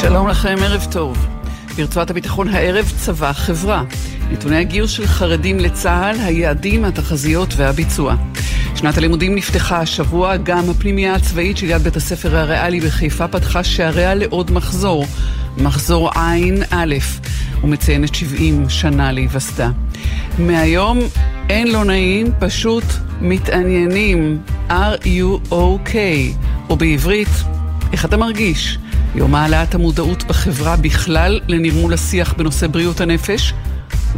שלום לכם, ערב טוב. ברצועת הביטחון הערב צבא חברה. נתוני הגיוס של חרדים לצה"ל, היעדים, התחזיות והביצוע. שנת הלימודים נפתחה השבוע, גם הפנימייה הצבאית של יד בית הספר הריאלי בחיפה פתחה שעריה לעוד מחזור, מחזור ע"א, ומציינת 70 שנה להיווסדה. מהיום אין לא נעים, פשוט מתעניינים, okay, או בעברית, איך אתה מרגיש? יום העלאת המודעות בחברה בכלל לנרמול השיח בנושא בריאות הנפש,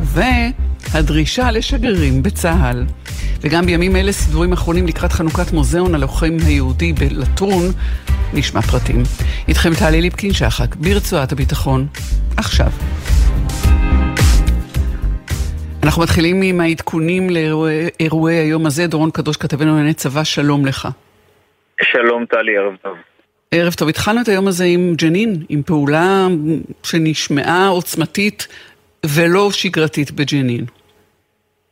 והדרישה לשגרירים בצה"ל. וגם בימים אלה סידורים אחרונים לקראת חנוכת מוזיאון הלוחם היהודי בלטרון, נשמע פרטים. איתכם טלי ליפקין שחק, ברצועת הביטחון, עכשיו. אנחנו מתחילים עם העדכונים לאירועי היום הזה. דורון קדוש, כתבנו לענייני צבא, שלום לך. שלום טלי, ערב טוב. ערב טוב, התחלנו את היום הזה עם ג'נין, עם פעולה שנשמעה עוצמתית ולא שגרתית בג'נין.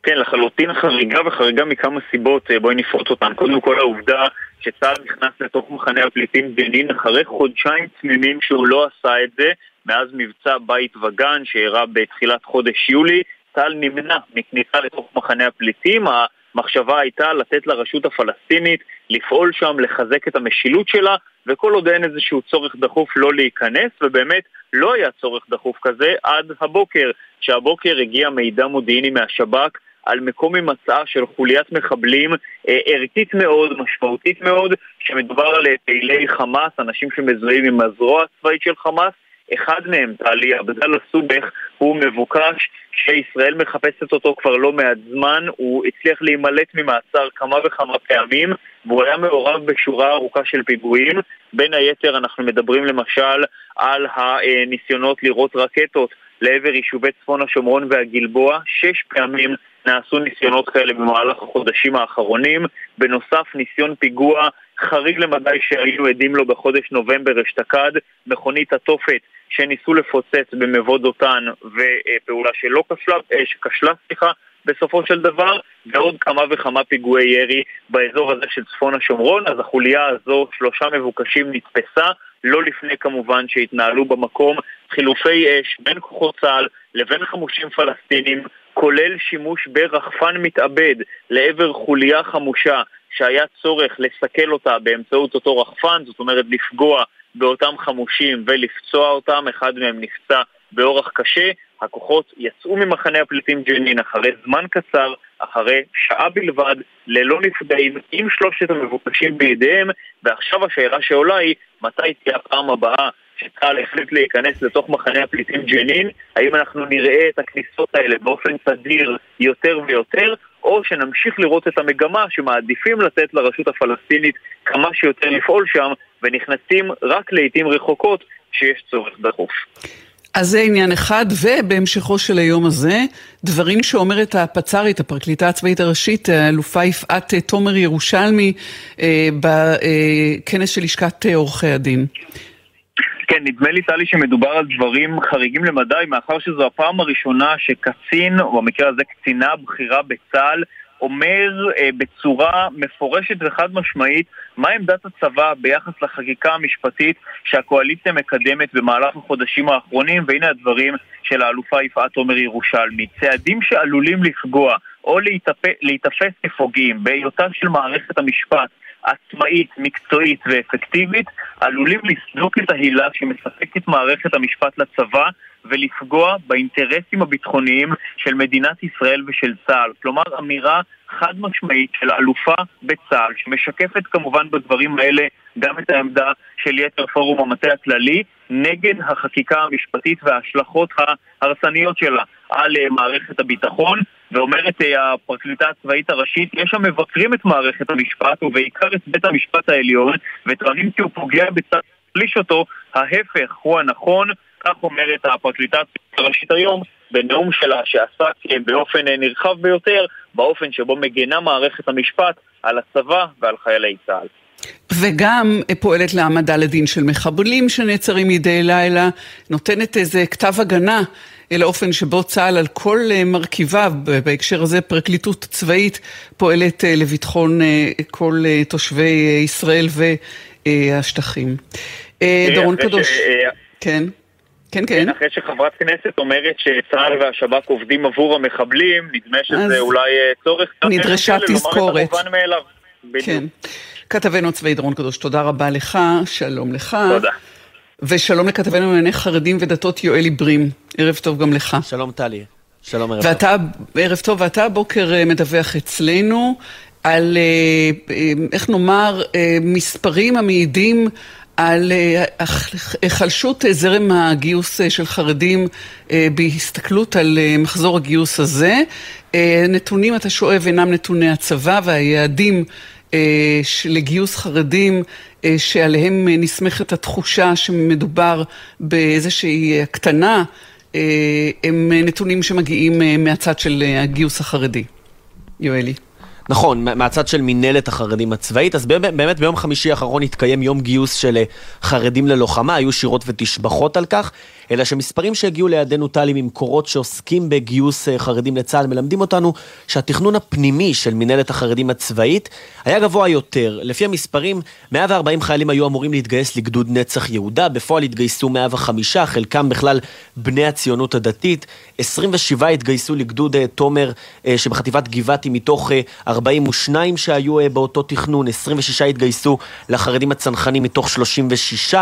כן, לחלוטין חריגה וחריגה מכמה סיבות, אה, בואי נפרוט אותן. קודם כל העובדה שצה"ל נכנס לתוך מחנה הפליטים ג'נין אחרי חודשיים תמימים שהוא לא עשה את זה, מאז מבצע בית וגן שאירע בתחילת חודש יולי. צה"ל נמנע מכניסה לתוך מחנה הפליטים. המחשבה הייתה לתת לרשות הפלסטינית לפעול שם, לחזק את המשילות שלה, וכל עוד אין איזשהו צורך דחוף לא להיכנס, ובאמת לא היה צורך דחוף כזה עד הבוקר, שהבוקר הגיע מידע מודיעיני מהשב"כ על מקום הימצאה של חוליית מחבלים אה, ערכית מאוד, משמעותית מאוד, שמדובר על פעילי חמאס, אנשים שמזוהים עם הזרוע הצבאית של חמאס, אחד מהם, טלי, עבדאללה הסובך, הוא מבוקש שישראל מחפשת אותו כבר לא מעט זמן, הוא הצליח להימלט ממעצר כמה וכמה פעמים, והוא היה מעורב בשורה ארוכה של פיגועים. בין היתר אנחנו מדברים למשל על הניסיונות לירות רקטות לעבר יישובי צפון השומרון והגלבוע. שש פעמים נעשו ניסיונות כאלה במהלך החודשים האחרונים. בנוסף, ניסיון פיגוע חריג למדי שהיינו עדים לו בחודש נובמבר אשתקד, מכונית התופת שניסו לפוצץ במבוא דותן ופעולה שלא כשלה, אה, שכשלה, סליחה, בסופו של דבר, ועוד כמה וכמה פיגועי ירי באזור הזה של צפון השומרון, אז החוליה הזו, שלושה מבוקשים נתפסה, לא לפני כמובן שהתנהלו במקום. חילופי אש בין כוחות צה"ל לבין חמושים פלסטינים, כולל שימוש ברחפן מתאבד לעבר חוליה חמושה שהיה צורך לסכל אותה באמצעות אותו רחפן, זאת אומרת לפגוע באותם חמושים ולפצוע אותם, אחד מהם נפצע באורח קשה. הכוחות יצאו ממחנה הפליטים ג'נין אחרי זמן קצר, אחרי שעה בלבד, ללא נפגעים, עם שלושת המבוקשים בידיהם, ועכשיו השאלה שעולה היא, מתי תהיה הפעם הבאה שצה"ל החליט להיכנס לתוך מחנה הפליטים ג'נין, האם אנחנו נראה את הכניסות האלה באופן תדיר יותר ויותר, או שנמשיך לראות את המגמה שמעדיפים לתת לרשות הפלסטינית כמה שיותר לפעול שם, ונכנסים רק לעיתים רחוקות כשיש צורך דחוף. אז זה עניין אחד, ובהמשכו של היום הזה, דברים שאומרת הפצ"רית, הפרקליטה הצבאית הראשית, האלופה יפעת תומר ירושלמי, אה, בכנס של לשכת עורכי הדין. כן, נדמה לי, טלי, שמדובר על דברים חריגים למדי, מאחר שזו הפעם הראשונה שקצין, או במקרה הזה קצינה בכירה בצה"ל, אומר אה, בצורה מפורשת וחד משמעית מה עמדת הצבא ביחס לחקיקה המשפטית שהקואליציה מקדמת במהלך החודשים האחרונים, והנה הדברים של האלופה יפעת עומר ירושלמי. צעדים שעלולים לפגוע או להיתפס כפוגעים בהיותה של מערכת המשפט עצמאית, מקצועית ואפקטיבית, עלולים לסדוק את ההילה שמספקת מערכת המשפט לצבא ולפגוע באינטרסים הביטחוניים של מדינת ישראל ושל צה"ל. כלומר, אמירה חד משמעית של אלופה בצה"ל, שמשקפת כמובן בדברים האלה גם את העמדה של יתר פורום המטה הכללי, נגד החקיקה המשפטית וההשלכות ההרסניות שלה על אה, מערכת הביטחון, ואומרת אה, הפרקליטה הצבאית הראשית, יש המבקרים את מערכת המשפט ובעיקר את בית המשפט העליון, וטוענים כי הוא פוגע בצד להחליש אותו, ההפך הוא הנכון, כך אומרת הפרקליטה הראשית היום בנאום שלה שעסק אה, באופן נרחב ביותר באופן שבו מגנה מערכת המשפט על הצבא ועל חיילי צה"ל. וגם פועלת להעמדה לדין של מחבלים שנעצרים מדי לילה, נותנת איזה כתב הגנה אל האופן שבו צה"ל על כל מרכיביו, בהקשר הזה פרקליטות צבאית, פועלת לביטחון כל תושבי ישראל והשטחים. דורון קדוש, כן. כן, כן. אחרי שחברת כנסת אומרת שצה"ל והשב"כ עובדים עבור המחבלים, נדמה שזה אולי אה, צורך נדרשה תזכורת. כן. כתבנו הצבאי דרון קדוש, תודה רבה לך, שלום לך. תודה. ושלום לכתבנו לענייני חרדים ודתות יואלי ברים. ערב טוב גם לך. שלום טלי. שלום ערב ואתה, טוב. ערב טוב, ואתה הבוקר אה, מדווח אצלנו על, אה, איך נאמר, מספרים המעידים על אה, היחלשות זרם הגיוס אה, של חרדים אה, בהסתכלות על מחזור הגיוס הזה. נתונים, אתה שואב, אינם נתוני הצבא והיעדים לגיוס חרדים שעליהם נסמכת התחושה שמדובר באיזושהי הקטנה, הם נתונים שמגיעים מהצד של הגיוס החרדי. יואלי. נכון, מהצד של מינהלת החרדים הצבאית, אז באמת ביום חמישי האחרון התקיים יום גיוס של חרדים ללוחמה, היו שירות ותשבחות על כך. אלא שמספרים שהגיעו לידינו טלי ממקורות שעוסקים בגיוס אה, חרדים לצה"ל מלמדים אותנו שהתכנון הפנימי של מנהלת החרדים הצבאית היה גבוה יותר. לפי המספרים, 140 חיילים היו אמורים להתגייס לגדוד נצח יהודה, בפועל התגייסו 105, חלקם בכלל בני הציונות הדתית, 27 התגייסו לגדוד אה, תומר אה, שבחטיבת גבעתי מתוך 42 שהיו באותו תכנון, 26 התגייסו לחרדים הצנחנים מתוך 36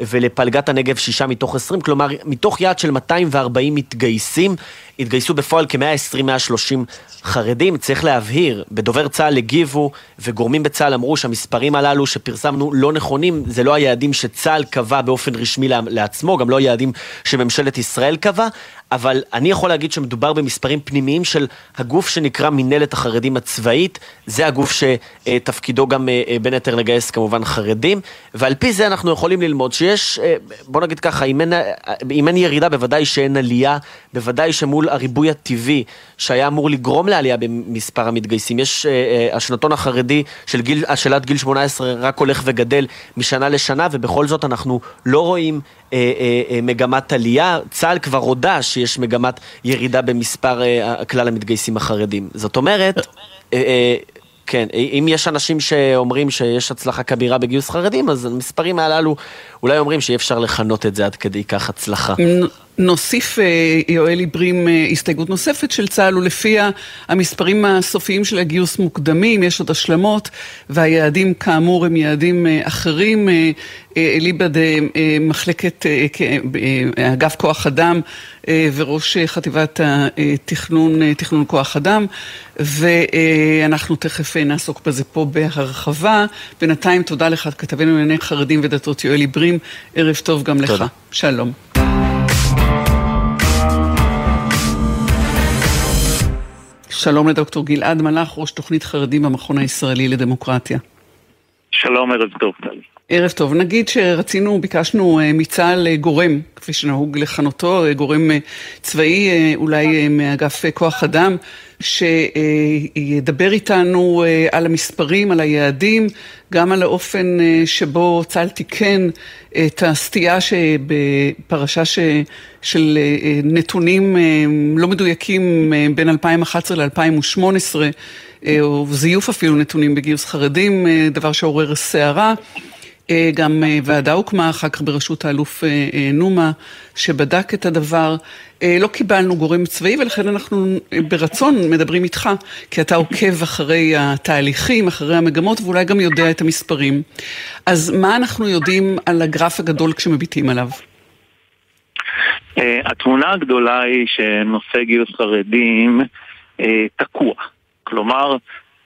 ולפלגת הנגב 6 מתוך 20, כלומר מתוך יעד של 240 מתגייסים, התגייסו בפועל כ-120-130 חרדים. צריך להבהיר, בדובר צה"ל הגיבו וגורמים בצה"ל אמרו שהמספרים הללו שפרסמנו לא נכונים, זה לא היעדים שצה"ל קבע באופן רשמי לעצמו, גם לא היעדים שממשלת ישראל קבעה, אבל אני יכול להגיד שמדובר במספרים פנימיים של הגוף שנקרא מינהלת החרדים הצבאית, זה הגוף שתפקידו גם אה, אה, בין היתר לגייס כמובן חרדים, ועל פי זה אנחנו יכולים ללמוד שיש, אה, בוא נגיד ככה, אם אין, אם אין ירידה בוודאי שאין עלייה, בוודאי שמול הריבוי הטבעי שהיה אמור לגרום לעלייה במספר המתגייסים, יש השנתון החרדי של גיל, השאלת גיל 18 רק הולך וגדל משנה לשנה, ובכל זאת אנחנו לא רואים אה, אה, אה, מגמת עלייה. צה"ל כבר הודה שיש מגמת ירידה במספר כלל המתגייסים החרדים. זאת אומרת, כן, אם יש אנשים שאומרים שיש הצלחה כבירה בגיוס חרדים, אז המספרים הללו אולי אומרים שאי אפשר לכנות את זה עד כדי כך הצלחה. נוסיף, אה, יואל עיברים, אה, הסתייגות נוספת של צה"ל, ולפיה המספרים הסופיים של הגיוס מוקדמים, יש עוד השלמות, והיעדים כאמור הם יעדים אה, אחרים. אליבא מחלקת, אגף כוח אדם וראש חטיבת התכנון, תכנון כוח אדם, ואנחנו תכף נעסוק בזה פה בהרחבה. בינתיים תודה לך, כתבנו לענייני חרדים ודתות יואל עיברים, ערב טוב גם תודה. לך. שלום. שלום לדוקטור גלעד מלאך, ראש תוכנית חרדים במכון הישראלי לדמוקרטיה. שלום, ערב טוב, טלי. ערב טוב. נגיד שרצינו, ביקשנו אה, מצה"ל אה, גורם, כפי שנהוג לכנותו, אה, גורם צבאי, אולי מאגף כוח אדם, שידבר איתנו על המספרים, על היעדים, גם על האופן שבו צה"ל תיקן את הסטייה שבפרשה ש... של נתונים לא מדויקים בין 2011 ל-2018, או זיוף אפילו נתונים בגיוס חרדים, דבר שעורר סערה. אה, גם אה, ועדה הוקמה אחר כך בראשות האלוף אה, נומה, שבדק את הדבר. לא קיבלנו גורם צבאי ולכן אנחנו ברצון מדברים איתך, כי אתה עוקב אחרי התהליכים, אחרי המגמות ואולי גם יודע את המספרים. אז מה אנחנו יודעים על הגרף הגדול כשמביטים עליו? התמונה הגדולה היא שנושא גיוס חרדים תקוע. כלומר,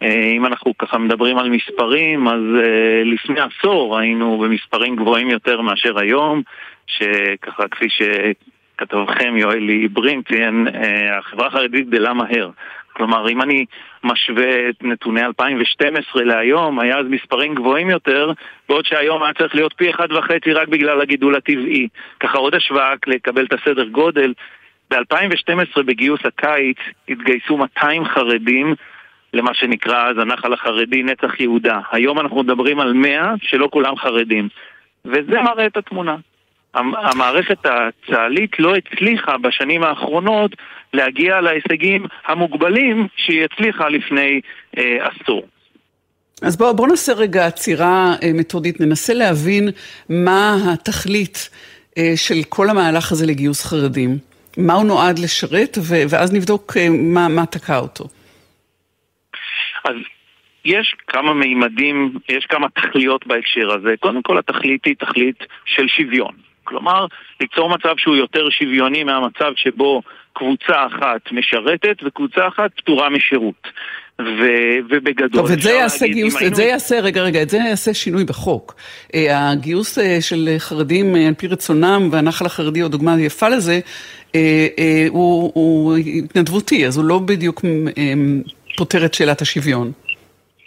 אם אנחנו ככה מדברים על מספרים, אז uh, לפני עשור היינו במספרים גבוהים יותר מאשר היום, שככה כפי שכתבכם יואלי ברין ציין, uh, החברה החרדית גדלה מהר. כלומר, אם אני משווה את נתוני 2012 להיום, היה אז מספרים גבוהים יותר, בעוד שהיום היה צריך להיות פי אחד וחצי רק בגלל הגידול הטבעי. ככה עוד השוואה לקבל את הסדר גודל. ב-2012 בגיוס הקיץ התגייסו 200 חרדים למה שנקרא אז הנחל החרדי נצח יהודה. היום אנחנו מדברים על 100 שלא כולם חרדים. וזה מראה את התמונה. המערכת הצה"לית לא הצליחה בשנים האחרונות להגיע להישגים המוגבלים שהיא הצליחה לפני אה, עשור. אז בואו בוא נעשה רגע עצירה אה, מתודית, ננסה להבין מה התכלית אה, של כל המהלך הזה לגיוס חרדים. מה הוא נועד לשרת, ו- ואז נבדוק אה, מה, מה תקע אותו. אז יש כמה מימדים, יש כמה תכליות בהקשר הזה. קודם כל התכלית היא תכלית של שוויון. כלומר, ליצור מצב שהוא יותר שוויוני מהמצב שבו קבוצה אחת משרתת וקבוצה אחת פטורה משירות. ו- ובגדול... טוב, את זה יעשה גיוס, את זה יעשה, רגע, רגע, את זה יעשה שינוי בחוק. אה, הגיוס אה, של חרדים אה, על פי רצונם, והנחל החרדי הוא דוגמה יפה לזה, הוא, הוא התנדבותי, אז הוא לא בדיוק פותר את שאלת השוויון.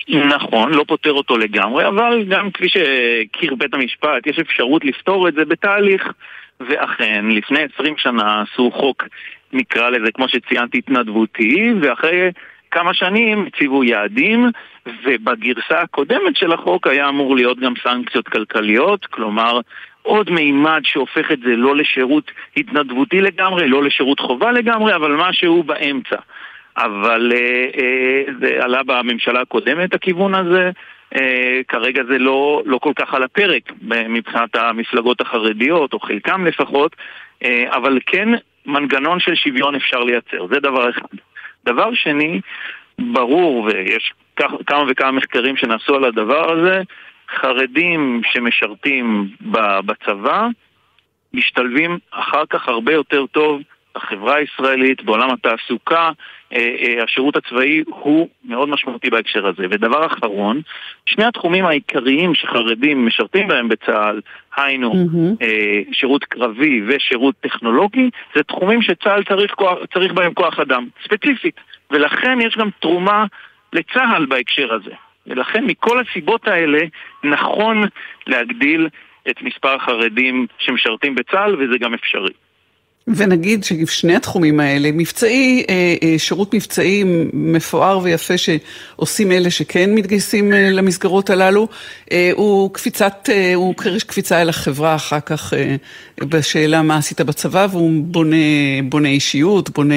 נכון, לא פותר אותו לגמרי, אבל גם כפי שהכיר בית המשפט, יש אפשרות לפתור את זה בתהליך, ואכן, לפני 20 שנה עשו חוק, נקרא לזה, כמו שציינתי, התנדבותי, ואחרי כמה שנים הציבו יעדים, ובגרסה הקודמת של החוק היה אמור להיות גם סנקציות כלכליות, כלומר עוד מימד שהופך את זה לא לשירות התנדבותי לגמרי, לא לשירות חובה לגמרי, אבל משהו באמצע. אבל אה, אה, זה עלה בממשלה הקודמת הכיוון הזה, אה, כרגע זה לא, לא כל כך על הפרק מבחינת המפלגות החרדיות, או חלקם לפחות, אה, אבל כן מנגנון של שוויון אפשר לייצר, זה דבר אחד. דבר שני, ברור, ויש כמה וכמה מחקרים שנעשו על הדבר הזה, חרדים שמשרתים בצבא משתלבים אחר כך הרבה יותר טוב בחברה הישראלית, בעולם התעסוקה, השירות הצבאי הוא מאוד משמעותי בהקשר הזה. ודבר אחרון, שני התחומים העיקריים שחרדים משרתים בהם בצה"ל, היינו mm-hmm. שירות קרבי ושירות טכנולוגי, זה תחומים שצה"ל צריך, צריך בהם כוח אדם, ספציפית. ולכן יש גם תרומה לצה"ל בהקשר הזה. ולכן מכל הסיבות האלה נכון להגדיל את מספר החרדים שמשרתים בצה"ל, וזה גם אפשרי. ונגיד ששני התחומים האלה, מבצעי, אה, אה, שירות מבצעי מפואר ויפה שעושים אלה שכן מתגייסים אה, למסגרות הללו, הוא קפיצת, הוא קפיצה אל החברה אחר כך בשאלה מה עשית בצבא, והוא בונה, בונה אישיות, בונה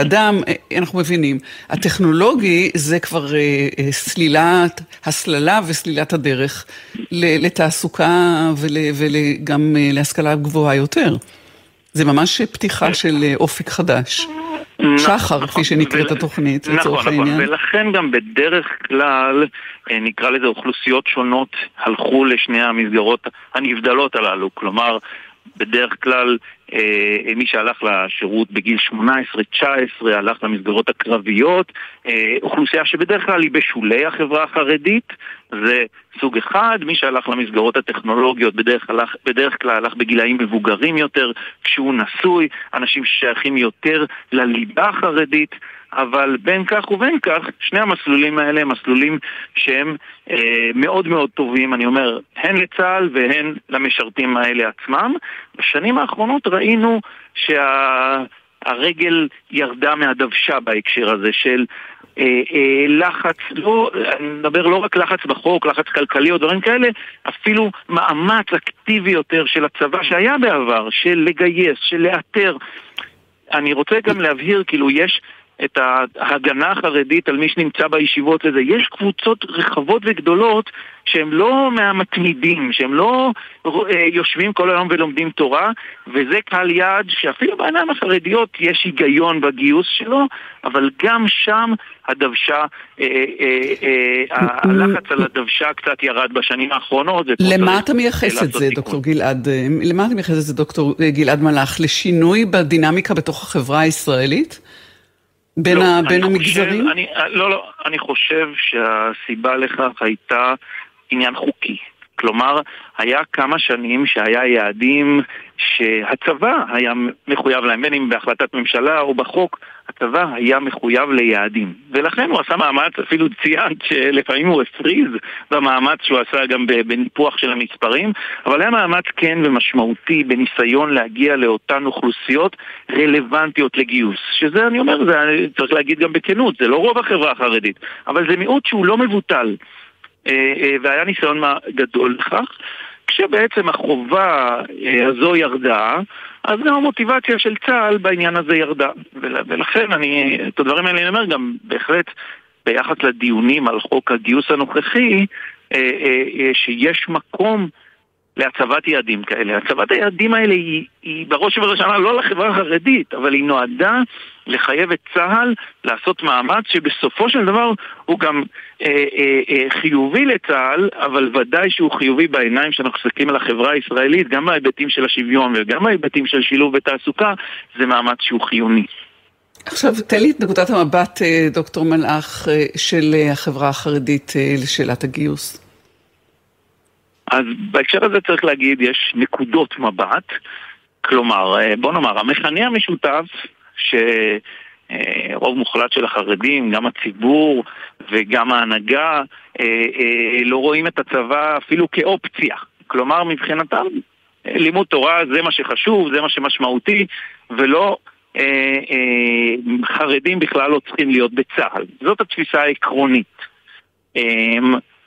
אדם, אנחנו מבינים. הטכנולוגי זה כבר סלילת, הסללה וסלילת הדרך לתעסוקה וגם להשכלה גבוהה יותר. זה ממש פתיחה של אה, אופק חדש. נכון, שחר, כפי שנקראת התוכנית, לצורך נכון, נכון. העניין. נכון, ולכן גם בדרך כלל, אה, נקרא לזה אוכלוסיות שונות, הלכו לשני המסגרות הנבדלות הללו. כלומר, בדרך כלל אה, מי שהלך לשירות בגיל 18-19 הלך למסגרות הקרביות, אה, אוכלוסייה שבדרך כלל היא בשולי החברה החרדית, זה סוג אחד, מי שהלך למסגרות הטכנולוגיות בדרך, הלך, בדרך כלל הלך בגילאים מבוגרים יותר, כשהוא נשוי, אנשים ששייכים יותר לליבה החרדית, אבל בין כך ובין כך, שני המסלולים האלה הם מסלולים שהם אה, מאוד מאוד טובים, אני אומר, הן לצה"ל והן למשרתים האלה עצמם. בשנים האחרונות ראינו שהרגל שה... ירדה מהדוושה בהקשר הזה של אה, אה, לחץ, לא, אני מדבר לא רק לחץ בחוק, לחץ כלכלי או דברים כאלה, אפילו מאמץ אקטיבי יותר של הצבא שהיה בעבר, של לגייס, של לאתר. אני רוצה גם להבהיר, כאילו, יש את ההגנה החרדית על מי שנמצא בישיבות וזה. יש קבוצות רחבות וגדולות שהם לא מהמתמידים, שהם לא אה, יושבים כל היום ולומדים תורה, וזה קהל יעד שאפילו בעיניים החרדיות יש היגיון בגיוס שלו, אבל גם שם הדוושה, אה, אה, הלחץ על הדוושה קצת ירד בשנים האחרונות. למה אתה מייחס את זה, דוקטור גלעד? למה אתה מייחס את זה, דוקטור גלעד מלאך? לשינוי בדינמיקה בתוך החברה הישראלית? בין, לא, ה, בין המגזרים? חושב, אני, לא, לא, אני חושב שהסיבה לכך הייתה עניין חוקי. כלומר, היה כמה שנים שהיה יעדים שהצבא היה מחויב להם, בין אם בהחלטת ממשלה או בחוק, הצבא היה מחויב ליעדים. ולכן הוא עשה מאמץ, אפילו ציינת שלפעמים הוא הפריז במאמץ שהוא עשה גם בניפוח של המספרים, אבל היה מאמץ כן ומשמעותי בניסיון להגיע לאותן אוכלוסיות רלוונטיות לגיוס. שזה, אני אומר, זה צריך להגיד גם בכנות, זה לא רוב החברה החרדית, אבל זה מיעוט שהוא לא מבוטל. אה, אה, והיה ניסיון גדול לכך. כשבעצם החובה הזו ירדה, אז גם המוטיבציה של צה"ל בעניין הזה ירדה. ולכן אני, את הדברים האלה אני אומר גם בהחלט ביחס לדיונים על חוק הגיוס הנוכחי, שיש מקום להצבת יעדים כאלה. הצבת היעדים האלה היא, היא בראש ובראשונה לא לחברה החרדית, אבל היא נועדה לחייב את צה"ל לעשות מאמץ שבסופו של דבר הוא גם אה, אה, אה, חיובי לצה"ל, אבל ודאי שהוא חיובי בעיניים שאנחנו מסתכלים על החברה הישראלית, גם בהיבטים של השוויון וגם בהיבטים של שילוב בתעסוקה, זה מאמץ שהוא חיוני. עכשיו, תן לי את נקודת המבט, אה, דוקטור מלאך, אה, של אה, החברה החרדית לשאלת הגיוס. אז בהקשר הזה צריך להגיד, יש נקודות מבט. כלומר, אה, בוא נאמר, המכנה המשותף שרוב מוחלט של החרדים, גם הציבור וגם ההנהגה, אה, אה, לא רואים את הצבא אפילו כאופציה. כלומר, מבחינתם, לימוד תורה זה מה שחשוב, זה מה שמשמעותי, ולא חרדים בכלל לא צריכים להיות בצה"ל. זאת התפיסה העקרונית.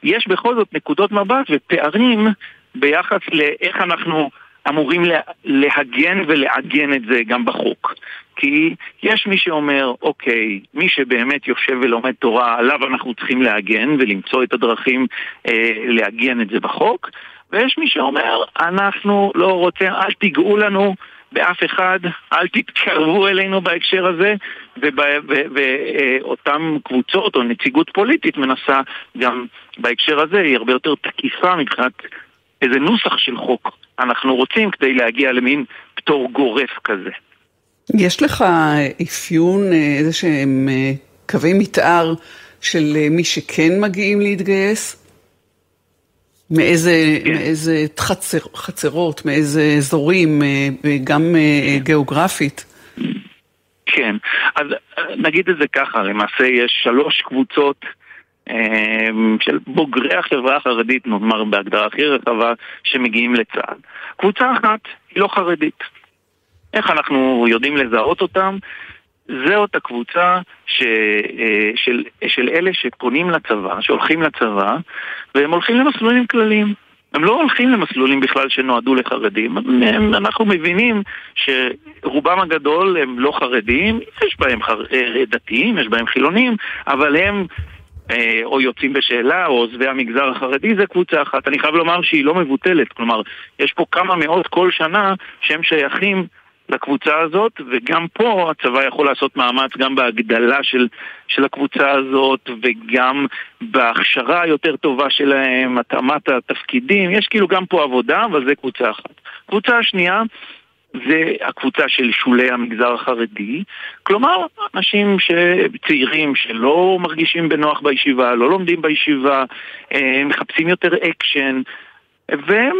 יש בכל זאת נקודות מבט ופערים ביחס לאיך אנחנו אמורים להגן ולעגן את זה גם בחוק. כי יש מי שאומר, אוקיי, מי שבאמת יושב ולומד תורה, עליו אנחנו צריכים להגן ולמצוא את הדרכים אה, לעגן את זה בחוק, ויש מי שאומר, אנחנו לא רוצים, אל תיגעו לנו באף אחד, אל תתקרבו אלינו בהקשר הזה, ואותן קבוצות או נציגות פוליטית מנסה גם בהקשר הזה, היא הרבה יותר תקיפה מבחינת איזה נוסח של חוק אנחנו רוצים כדי להגיע למין פטור גורף כזה. יש לך אפיון, איזה שהם אה, קווי מתאר של אה, מי שכן מגיעים להתגייס? מאיזה, כן. מאיזה חצר, חצרות, מאיזה אזורים, אה, גם גיאוגרפית? כן, אז נגיד את זה ככה, למעשה יש שלוש קבוצות של בוגרי החברה החרדית, נאמר בהגדרה הכי רחבה, שמגיעים לצה"ל. קבוצה אחת היא לא חרדית. איך אנחנו יודעים לזהות אותם? זה אותה קבוצה ש, אה, של, של אלה שפונים לצבא, שהולכים לצבא, והם הולכים למסלולים כלליים. הם לא הולכים למסלולים בכלל שנועדו לחרדים. הם, אנחנו מבינים שרובם הגדול הם לא חרדים, יש בהם חר... אה, דתיים, יש בהם חילונים, אבל הם אה, או יוצאים בשאלה, או עוזבי המגזר החרדי, זה קבוצה אחת. אני חייב לומר שהיא לא מבוטלת, כלומר, יש פה כמה מאות כל שנה שהם שייכים לקבוצה הזאת, וגם פה הצבא יכול לעשות מאמץ גם בהגדלה של, של הקבוצה הזאת, וגם בהכשרה היותר טובה שלהם, התאמת התפקידים, יש כאילו גם פה עבודה, אבל זה קבוצה אחת. קבוצה שנייה זה הקבוצה של שולי המגזר החרדי, כלומר, אנשים צעירים שלא מרגישים בנוח בישיבה, לא לומדים בישיבה, אה, מחפשים יותר אקשן, והם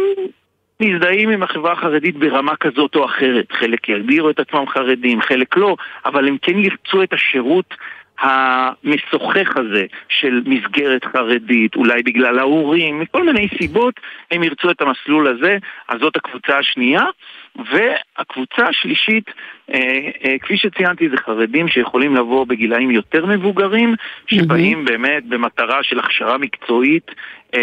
מזדהים עם החברה החרדית ברמה כזאת או אחרת. חלק יגדירו את עצמם חרדים, חלק לא, אבל הם כן ירצו את השירות המשוחח הזה של מסגרת חרדית, אולי בגלל ההורים, מכל מיני סיבות הם ירצו את המסלול הזה, אז זאת הקבוצה השנייה. והקבוצה השלישית, אה, אה, כפי שציינתי, זה חרדים שיכולים לבוא בגילאים יותר מבוגרים, שבאים באמת במטרה של הכשרה מקצועית אה,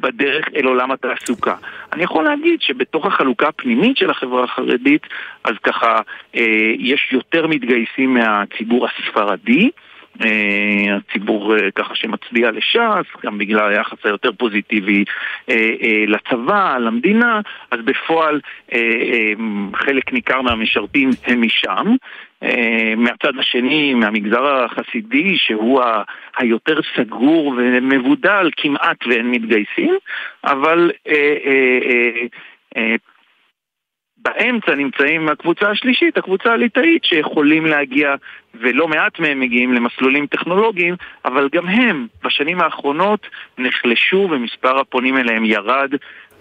בדרך אל עולם התעסוקה. אני יכול להגיד שבתוך החלוקה הפנימית של החברה החרדית, אז ככה, יש יותר מתגייסים מהציבור הספרדי. אה, הציבור אה, ככה שמצביע לש"ס, גם בגלל היחס היותר פוזיטיבי אה, לצבא, למדינה, אז בפועל חלק ניכר מהמשרתים הם משם. מהצד השני, מהמגזר החסידי, שהוא היותר סגור ומבודל, כמעט ואין מתגייסים, אבל באמצע נמצאים הקבוצה השלישית, הקבוצה הליטאית, שיכולים להגיע, ולא מעט מהם מגיעים למסלולים טכנולוגיים, אבל גם הם בשנים האחרונות נחלשו ומספר הפונים אליהם ירד,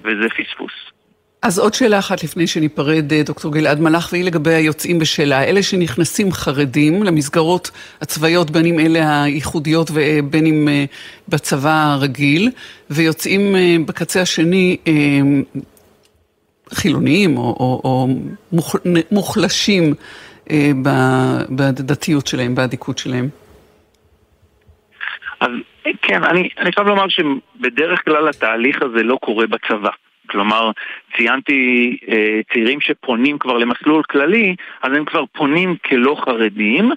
וזה פספוס. אז עוד שאלה אחת לפני שניפרד, אה, דוקטור גלעד מלאך, והיא לגבי היוצאים בשאלה. אלה שנכנסים חרדים למסגרות הצבאיות, בין אם אלה הייחודיות ובין אם אה, בצבא הרגיל, ויוצאים אה, בקצה השני חילוניים או, או, או מוחלשים אה, בדתיות שלהם, באדיקות שלהם? אז כן, אני, אני חייב לומר שבדרך כלל התהליך הזה לא קורה בצבא. כלומר, ציינתי אה, צעירים שפונים כבר למסלול כללי, אז הם כבר פונים כלא חרדים.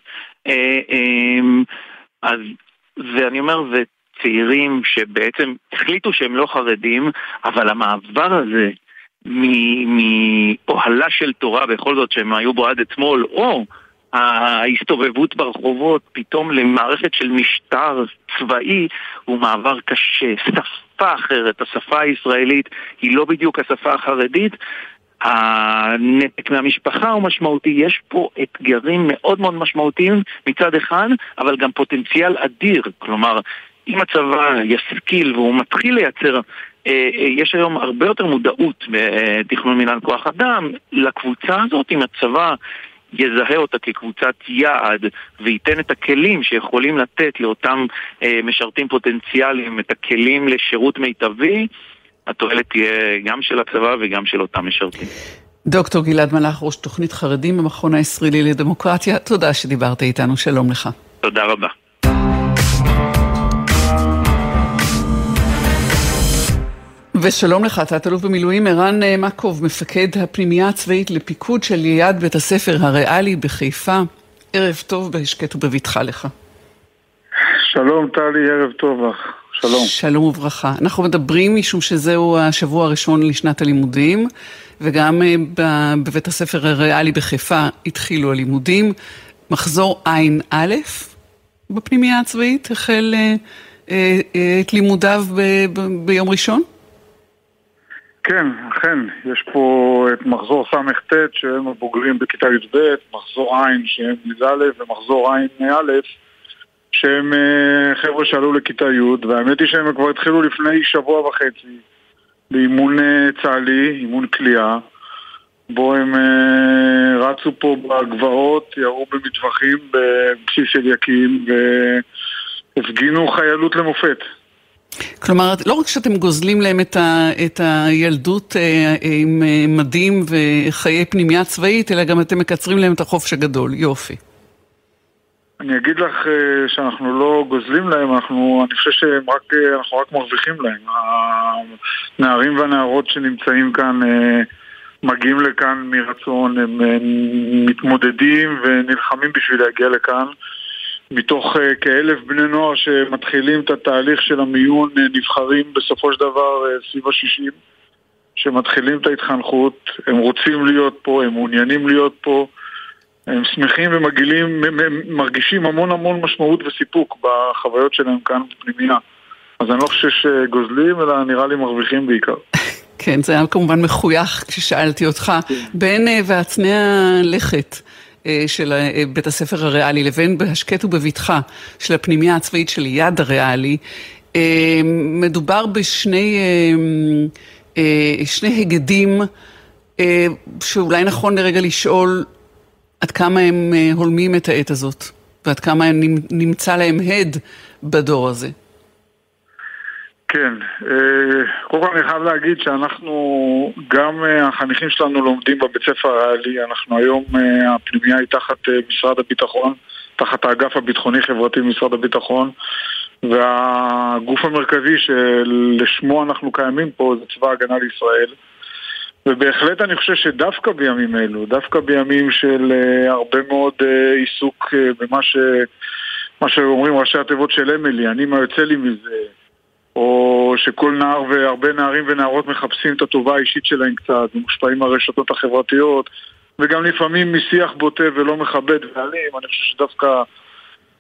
אה, אה, אז, ואני אומר, זה צעירים שבעצם החליטו שהם לא חרדים, אבל המעבר הזה מאוהלה של תורה, בכל זאת שהם היו בו עד אתמול, או ההסתובבות ברחובות פתאום למערכת של משטר צבאי הוא מעבר קשה, שפה אחרת, השפה הישראלית היא לא בדיוק השפה החרדית, הנתק מהמשפחה הוא משמעותי, יש פה אתגרים מאוד מאוד משמעותיים מצד אחד, אבל גם פוטנציאל אדיר, כלומר אם הצבא ישכיל והוא מתחיל לייצר, יש היום הרבה יותר מודעות בתכנון מינהל כוח אדם לקבוצה הזאת, אם הצבא יזהה אותה כקבוצת יעד וייתן את הכלים שיכולים לתת לאותם אה, משרתים פוטנציאליים את הכלים לשירות מיטבי, התועלת תהיה גם של הצבא וגם של אותם משרתים. דוקטור גלעד מלאך, ראש תוכנית חרדים במכון הישראלי לדמוקרטיה, תודה שדיברת איתנו, שלום לך. תודה רבה. ושלום לך, תת-אלוף במילואים ערן אה, מקוב, מפקד הפנימייה הצבאית לפיקוד של ליד בית הספר הריאלי בחיפה. ערב טוב בהשקט ובבטחה לך. שלום טלי, ערב טוב לך. שלום. שלום וברכה. אנחנו מדברים משום שזהו השבוע הראשון לשנת הלימודים, וגם אה, בבית הספר הריאלי בחיפה התחילו הלימודים. מחזור ע"א בפנימייה הצבאית החל אה, את לימודיו ביום ראשון? כן, אכן, יש פה את מחזור ס"ט שהם הבוגרים בכיתה י"ב, מחזור ע' שהם י"א ומחזור ע"א שהם אה, חבר'ה שעלו לכיתה י' והאמת היא שהם כבר התחילו לפני שבוע וחצי באימון אה, צה"לי, אימון כליאה בו הם אה, רצו פה בגבעות, ירו במטווחים בבסיס אליקים והפגינו חיילות למופת. כלומר, לא רק שאתם גוזלים להם את, ה, את הילדות אה, עם אה, מדים וחיי פנימייה צבאית, אלא גם אתם מקצרים להם את החופש הגדול. יופי. אני אגיד לך אה, שאנחנו לא גוזלים להם, אנחנו, אני חושב שאנחנו רק מרוויחים להם. הנערים והנערות שנמצאים כאן מגיעים לכאן מרצון, הם מתמודדים ונלחמים בשביל להגיע לכאן. מתוך uh, כאלף בני נוער שמתחילים את התהליך של המיון, uh, נבחרים בסופו של דבר uh, סביב השישים, שמתחילים את ההתחנכות, הם רוצים להיות פה, הם מעוניינים להיות פה, הם שמחים ומגעילים, מרגישים המון המון משמעות וסיפוק בחוויות שלהם כאן בפנימייה. אז אני לא חושב שגוזלים, אלא נראה לי מרוויחים בעיקר. כן, זה היה כמובן מחוייך כששאלתי אותך. כן. בין ועצני הלכת. אה, של אה, בית הספר הריאלי לבין בהשקט ובבטחה של הפנימייה הצבאית של יד הריאלי, אה, מדובר בשני שני היגדים שאולי נכון לרגע לשאול עד כמה הם הולמים את העת הזאת ועד כמה נמצא להם הד בדור הזה. כן, אה, קודם כל אני חייב להגיד שאנחנו, גם אה, החניכים שלנו לומדים בבית ספר הריאלי, אנחנו היום, אה, הפנימייה היא תחת משרד הביטחון, תחת האגף הביטחוני-חברתי במשרד הביטחון, והגוף המרכזי שלשמו אנחנו קיימים פה זה צבא ההגנה לישראל. ובהחלט אני חושב שדווקא בימים אלו, דווקא בימים של הרבה מאוד עיסוק במה ש... מה שאומרים ראשי התיבות של אמילי, אני מה יוצא לי מזה, או שכל נער והרבה נערים ונערות מחפשים את הטובה האישית שלהם קצת, ומושפעים מהרשתות החברתיות, וגם לפעמים משיח בוטה ולא מכבד ואלים, אני חושב שדווקא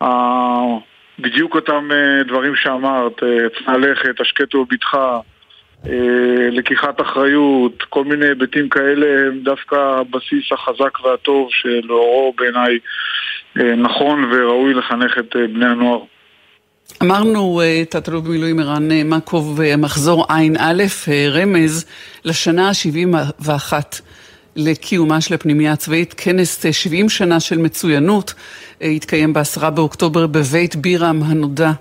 אה, בדיוק אותם אה, דברים שאמרת, אה, צנע לכת, השקט ובטחה, אה, לקיחת אחריות, כל מיני היבטים כאלה הם דווקא הבסיס החזק והטוב שלאורו בעיניי אה, נכון וראוי לחנך את אה, בני הנוער. אמרנו, אה, תת-אלוף במילואים ערן אה, מקוב, אה, מחזור ע"א, רמז לשנה ה-71 לקיומה של הפנימייה הצבאית, כנס 70 שנה של מצוינות, התקיים ב-10 באוקטובר בבית בירם הנודע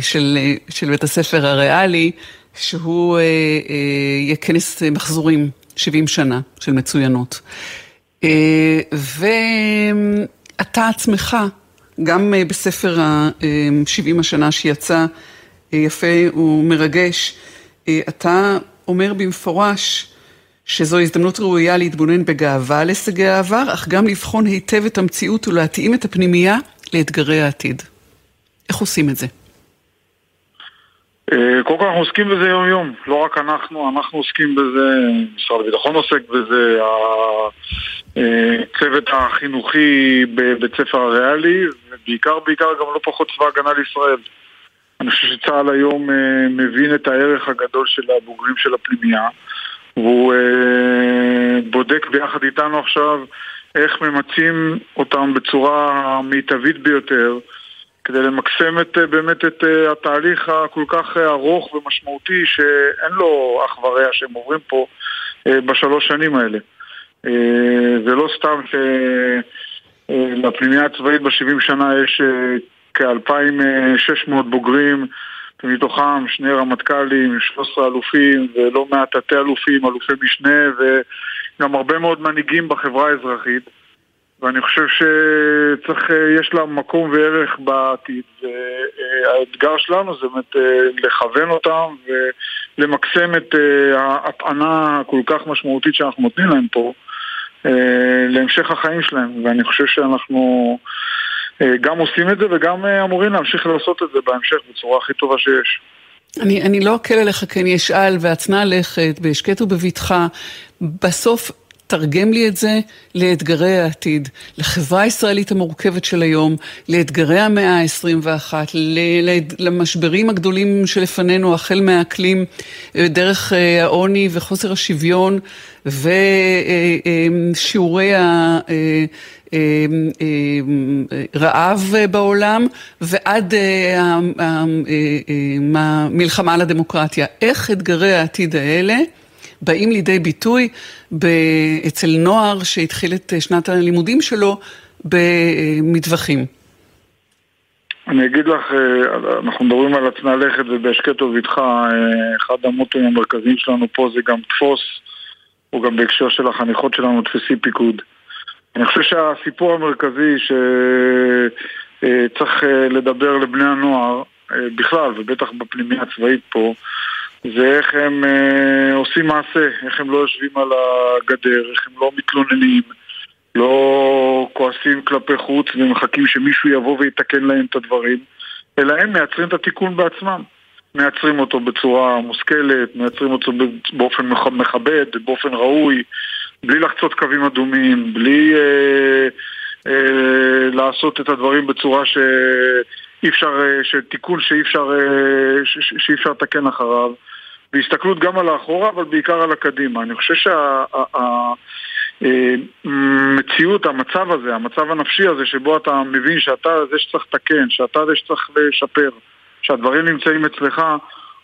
של, של בית הספר הריאלי, שהוא יהיה כנס מחזורים, 70 שנה של מצוינות. ואתה עצמך גם בספר ה-70 השנה שיצא, יפה ומרגש, אתה אומר במפורש שזו הזדמנות ראויה להתבונן בגאווה על הישגי העבר, אך גם לבחון היטב את המציאות ולהתאים את הפנימייה לאתגרי העתיד. איך עושים את זה? אה, קודם כל אנחנו עוסקים בזה יום יום, לא רק אנחנו, אנחנו עוסקים בזה, משרד הביטחון עוסק בזה, הצוות אה, החינוכי בבית ספר הריאלי, ובעיקר בעיקר גם לא פחות צבא הגנה לישראל. אני חושב שצה"ל היום אה, מבין את הערך הגדול של הבוגרים של הפנימייה, והוא בודק ביחד איתנו עכשיו איך ממצים אותם בצורה מיטבית ביותר. כדי למקסם את, אה, באמת את אה, התהליך הכל כך אה, ארוך ומשמעותי שאין לו אח ורע שהם עוברים פה בשלוש שנים האלה. זה לא סתם שלפנימיה הצבאית ב-70 שנה יש כ-2,600 בוגרים ומתוכם שני רמטכ"לים, 13 אלופים ולא מעט תתי אלופים, אלופי משנה וגם הרבה מאוד מנהיגים בחברה האזרחית ואני חושב שצריך, אה, יש לה מקום וערך בעתיד. והאתגר שלנו זה באמת אה, לכוון אותם ולמקסם את אה, ההטענה הכל כך משמעותית שאנחנו נותנים להם פה להמשך החיים שלהם. ואני חושב שאנחנו גם עושים את זה וגם אמורים להמשיך לעשות את זה בהמשך בצורה הכי טובה שיש. אני, אני לא אקל עליך כי אני אשאל ואצנע לכת בהשקט ובבטחה. בסוף תרגם לי את זה לאתגרי העתיד, לחברה הישראלית המורכבת של היום, לאתגרי המאה ה-21, למשברים הגדולים שלפנינו, החל מהאקלים, אה, דרך אה, העוני וחוסר השוויון ושיעורי הרעב בעולם, ועד המלחמה על הדמוקרטיה. איך אתגרי העתיד האלה באים לידי ביטוי אצל נוער שהתחיל את שנת הלימודים שלו במטווחים. אני אגיד לך, אה, אנחנו מדברים על עצמי הלכת ובהשקט ובטחה, אה, אחד המוטואים המרכזיים שלנו פה זה גם תפוס, הוא גם בהקשר של החניכות שלנו, תפסי פיקוד. אני חושב שהסיפור המרכזי שצריך אה, לדבר לבני הנוער, בכלל, ובטח בפנימיה הצבאית פה, זה איך הם אה, עושים מעשה, איך הם לא יושבים על הגדר, איך הם לא מתלוננים, לא כועסים כלפי חוץ ומחכים שמישהו יבוא ויתקן להם את הדברים, אלא הם מייצרים את התיקון בעצמם. מייצרים אותו בצורה מושכלת, מייצרים אותו באופן מכבד, באופן ראוי, בלי לחצות קווים אדומים, בלי אה, אה, לעשות את הדברים בצורה שאי אפשר, אה, שתיקון שאי אפשר, אה, שאי אפשר לתקן אחריו. והסתכלות גם על האחורה, אבל בעיקר על הקדימה. אני חושב שהמציאות, המצב הזה, המצב הנפשי הזה, שבו אתה מבין שאתה זה שצריך לתקן, שאתה זה שצריך לשפר, שהדברים נמצאים אצלך,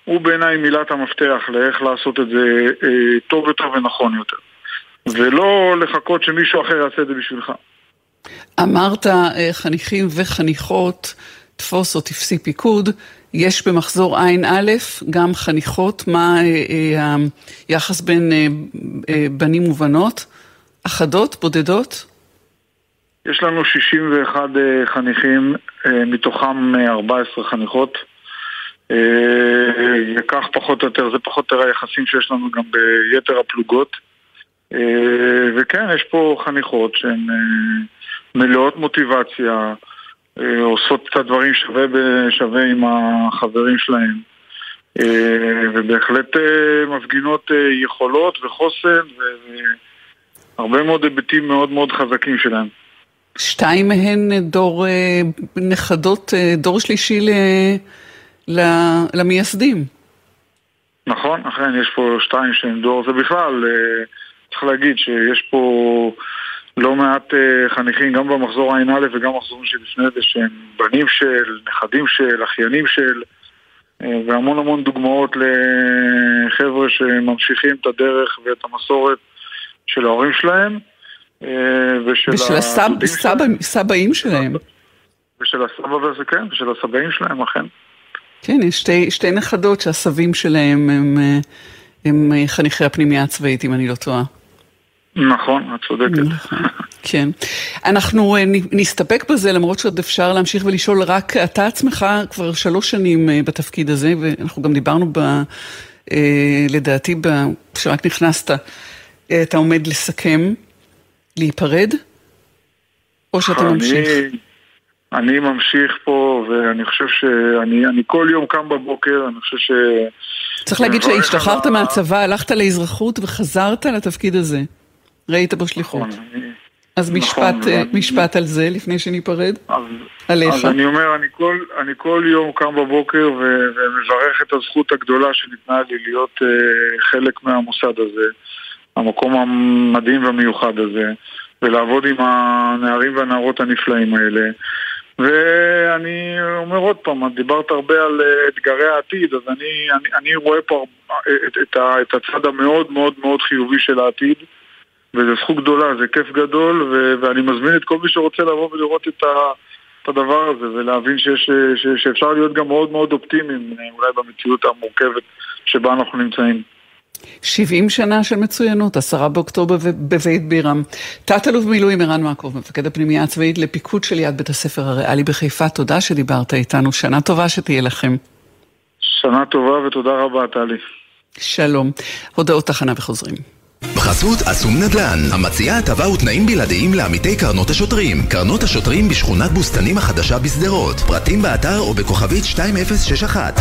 הוא בעיניי מילת המפתח לאיך לעשות את זה אה, טוב יותר ונכון יותר. ולא לחכות שמישהו אחר יעשה את זה בשבילך. אמרת אה, חניכים וחניכות, תפוס או תפסי פיקוד. יש במחזור ע"א גם חניכות, מה אה, אה, היחס בין אה, בנים ובנות? אחדות, בודדות? יש לנו 61 חניכים, מתוכם 14 חניכות. וכך פחות או יותר, זה פחות או יותר היחסים שיש לנו גם ביתר הפלוגות. וכן, יש פה חניכות שהן מלאות מוטיבציה, אה, עושות את הדברים שווה בשווה עם החברים שלהם. אה, ובהחלט אה, מפגינות יכולות וחוסן והרבה מאוד היבטים מאוד מאוד חזקים שלהם. שתיים מהן דור נכדות, דור שלישי למייסדים. נכון, אכן, יש פה שתיים שהן דור, זה בכלל, צריך להגיד שיש פה לא מעט uh, חניכים, גם במחזור ע"א וגם במחזורים שלפני זה, שהם בנים של, נכדים של, אחיינים של, uh, והמון המון דוגמאות לחבר'ה שממשיכים את הדרך ואת המסורת של ההורים שלהם. Uh, ושל, ושל הסבאים הסב, שלהם. ושל הסבא וזה כן, ושל הסבאים שלהם, אכן. כן, יש שתי, שתי נכדות שהסבים שלהם הם, הם חניכי הפנימייה הצבאית, אם אני לא טועה. נכון, את צודקת. נכון. כן. אנחנו אה, נסתפק בזה, למרות שעוד אפשר להמשיך ולשאול, רק אתה עצמך כבר שלוש שנים אה, בתפקיד הזה, ואנחנו גם דיברנו ב... אה, לדעתי, כשרק נכנסת, אתה עומד לסכם, להיפרד, או שאתה ממשיך? אני ממשיך פה, ואני חושב שאני אני כל יום קם בבוקר, אני חושב ש... צריך להגיד שהשתחררת מהצבא, הלכת לאזרחות וחזרת לתפקיד הזה. ראית בו שליחות. נכון, אז נכון, משפט, נכון, משפט על זה לפני שניפרד, אז, עליך. אז אני אומר, אני כל, אני כל יום קם בבוקר ומברך את הזכות הגדולה שניתנה לי להיות uh, חלק מהמוסד הזה, המקום המדהים והמיוחד הזה, ולעבוד עם הנערים והנערות הנפלאים האלה. ואני אומר עוד פעם, את דיברת הרבה על אה, אתגרי העתיד, אז אני, אני, אני רואה פה את, את, את הצד המאוד מאוד מאוד חיובי של העתיד. וזו זכות גדולה, זה כיף גדול, ו- ואני מזמין את כל מי שרוצה לבוא ולראות את, ה- את הדבר הזה, ולהבין שיש, ש- שאפשר להיות גם מאוד מאוד אופטימיים, אולי במציאות המורכבת שבה אנחנו נמצאים. 70 שנה של מצוינות, עשרה באוקטובר בבית בירם. תת-אלוף במילואים ערן מעקוב, מפקד הפנימייה הצבאית לפיקוד של יד בית הספר הריאלי בחיפה, תודה שדיברת איתנו, שנה טובה שתהיה לכם. שנה טובה ותודה רבה, טלי. שלום. הודעות תחנה וחוזרים. בחסות אסום נדל"ן, המציעה הטבה ותנאים בלעדיים לעמיתי קרנות השוטרים. קרנות השוטרים בשכונת בוסתנים החדשה בשדרות. פרטים באתר או בכוכבית 2061.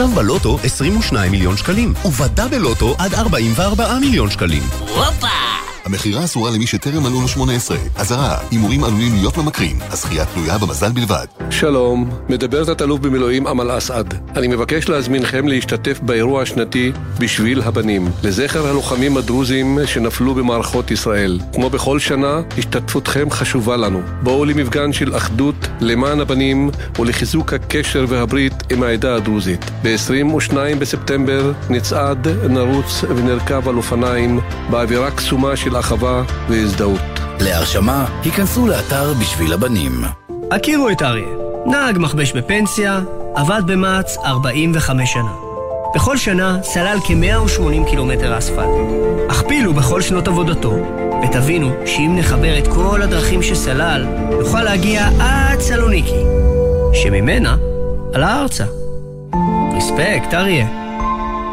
עכשיו בלוטו 22 מיליון שקלים, ובדאבל לוטו עד 44 מיליון שקלים. הופה! המכירה אסורה למי שטרם מלאו לו 18. אזהרה, הימורים עלולים להיות ממכרים. הזכייה תלויה במזל בלבד. שלום, מדבר תת-אלוף במילואים אמל אסעד. אני מבקש להזמינכם להשתתף באירוע השנתי בשביל הבנים, לזכר הלוחמים הדרוזים שנפלו במערכות ישראל. כמו בכל שנה, השתתפותכם חשובה לנו. בואו למפגן של אחדות למען הבנים ולחיזוק הקשר והברית עם העדה הדרוזית. ב-22 בספטמבר נצעד, נרוץ ונרכב על אופניים באווירה קסומה של אחווה והזדהות. להרשמה, היכנסו לאתר בשביל הבנים. הכירו את אריה, נהג מכבש בפנסיה, עבד במע"צ 45 שנה. בכל שנה סלל כ-180 קילומטר אספלט. הכפילו בכל שנות עבודתו, ותבינו שאם נחבר את כל הדרכים שסלל, נוכל להגיע עד סלוניקי, שממנה עלה ארצה. רספקט, אריה.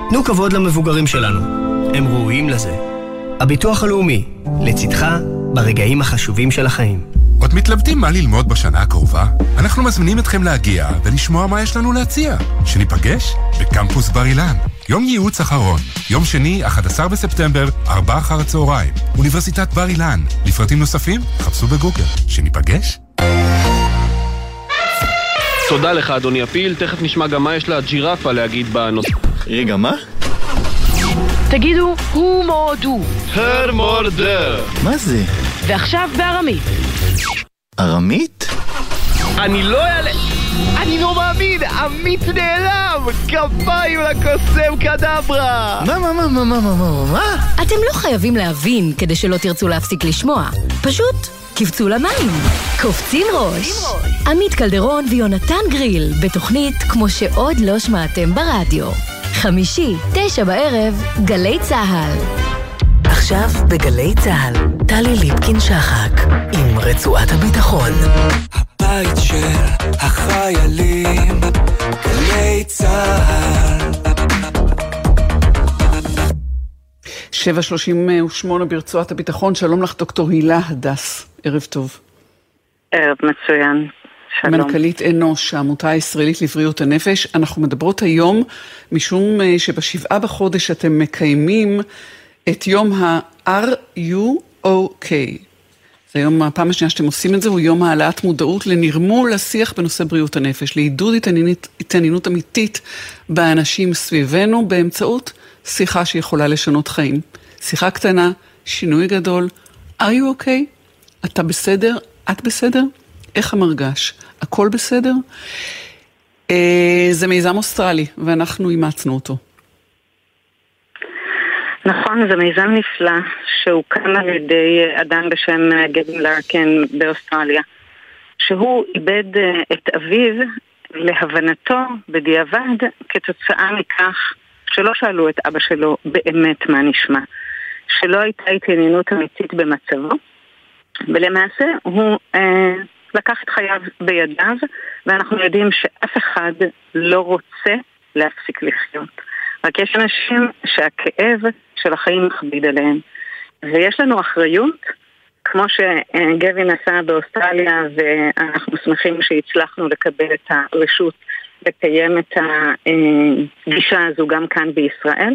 תנו כבוד למבוגרים שלנו, הם ראויים לזה. הביטוח הלאומי, לצדך ברגעים החשובים של החיים. עוד מתלבטים מה ללמוד בשנה הקרובה? אנחנו מזמינים אתכם להגיע ולשמוע מה יש לנו להציע. שניפגש בקמפוס בר אילן. יום ייעוץ אחרון, יום שני, 11 בספטמבר, 4 אחר הצהריים. אוניברסיטת בר אילן. לפרטים נוספים, חפשו בגוגל. שניפגש? תודה לך, אדוני הפיל. תכף נשמע גם מה יש לג'ירפה להגיד בנושא. רגע, מה? תגידו, הוא מורדו. הר מורדר. מה זה? ועכשיו בארמית. ארמית? אני לא אעלה... אני לא מאמין! עמית נעלם! כפיים לקוסם קדברה! מה, מה, מה, מה, מה, מה, מה, מה? אתם לא חייבים להבין כדי שלא תרצו להפסיק לשמוע. פשוט קפצו למים. קופצים ראש. עמית קלדרון ויונתן גריל, בתוכנית כמו שעוד לא שמעתם ברדיו. חמישי, תשע בערב, גלי צה"ל. עכשיו בגלי צה"ל, טלי ליפקין-שחק, עם רצועת הביטחון. הבית של החיילים, גלי צה"ל. 7.38 ברצועת הביטחון, שלום לך דוקטור הילה הדס, ערב טוב. ערב מצוין. שלום. מנכ"לית אנוש, העמותה הישראלית לבריאות הנפש. אנחנו מדברות היום משום אה, שבשבעה בחודש אתם מקיימים את יום okay? זה היום הפעם השנייה שאתם עושים את זה, הוא יום העלאת מודעות לנרמול השיח בנושא בריאות הנפש, לעידוד התעניינות, התעניינות אמיתית באנשים סביבנו באמצעות שיחה שיכולה לשנות חיים. שיחה קטנה, שינוי גדול, are you okay? אתה בסדר? את בסדר? איך המרגש? הכל בסדר? אה, זה מיזם אוסטרלי, ואנחנו אימצנו אותו. נכון, זה מיזם נפלא שהוקם על ידי אדם בשם גדין לארקן באוסטרליה, שהוא איבד אה, את אביו להבנתו בדיעבד כתוצאה מכך שלא שאלו את אבא שלו באמת מה נשמע, שלא הייתה התעניינות אמיתית במצבו, ולמעשה הוא אה, לקח את חייו בידיו, ואנחנו יודעים שאף אחד לא רוצה להפסיק לחיות. רק יש אנשים שהכאב של החיים מכביד עליהם. ויש לנו אחריות, כמו שגבין עשה באוסטרליה, ואנחנו שמחים שהצלחנו לקבל את הרשות לקיים את הגישה הזו גם כאן בישראל.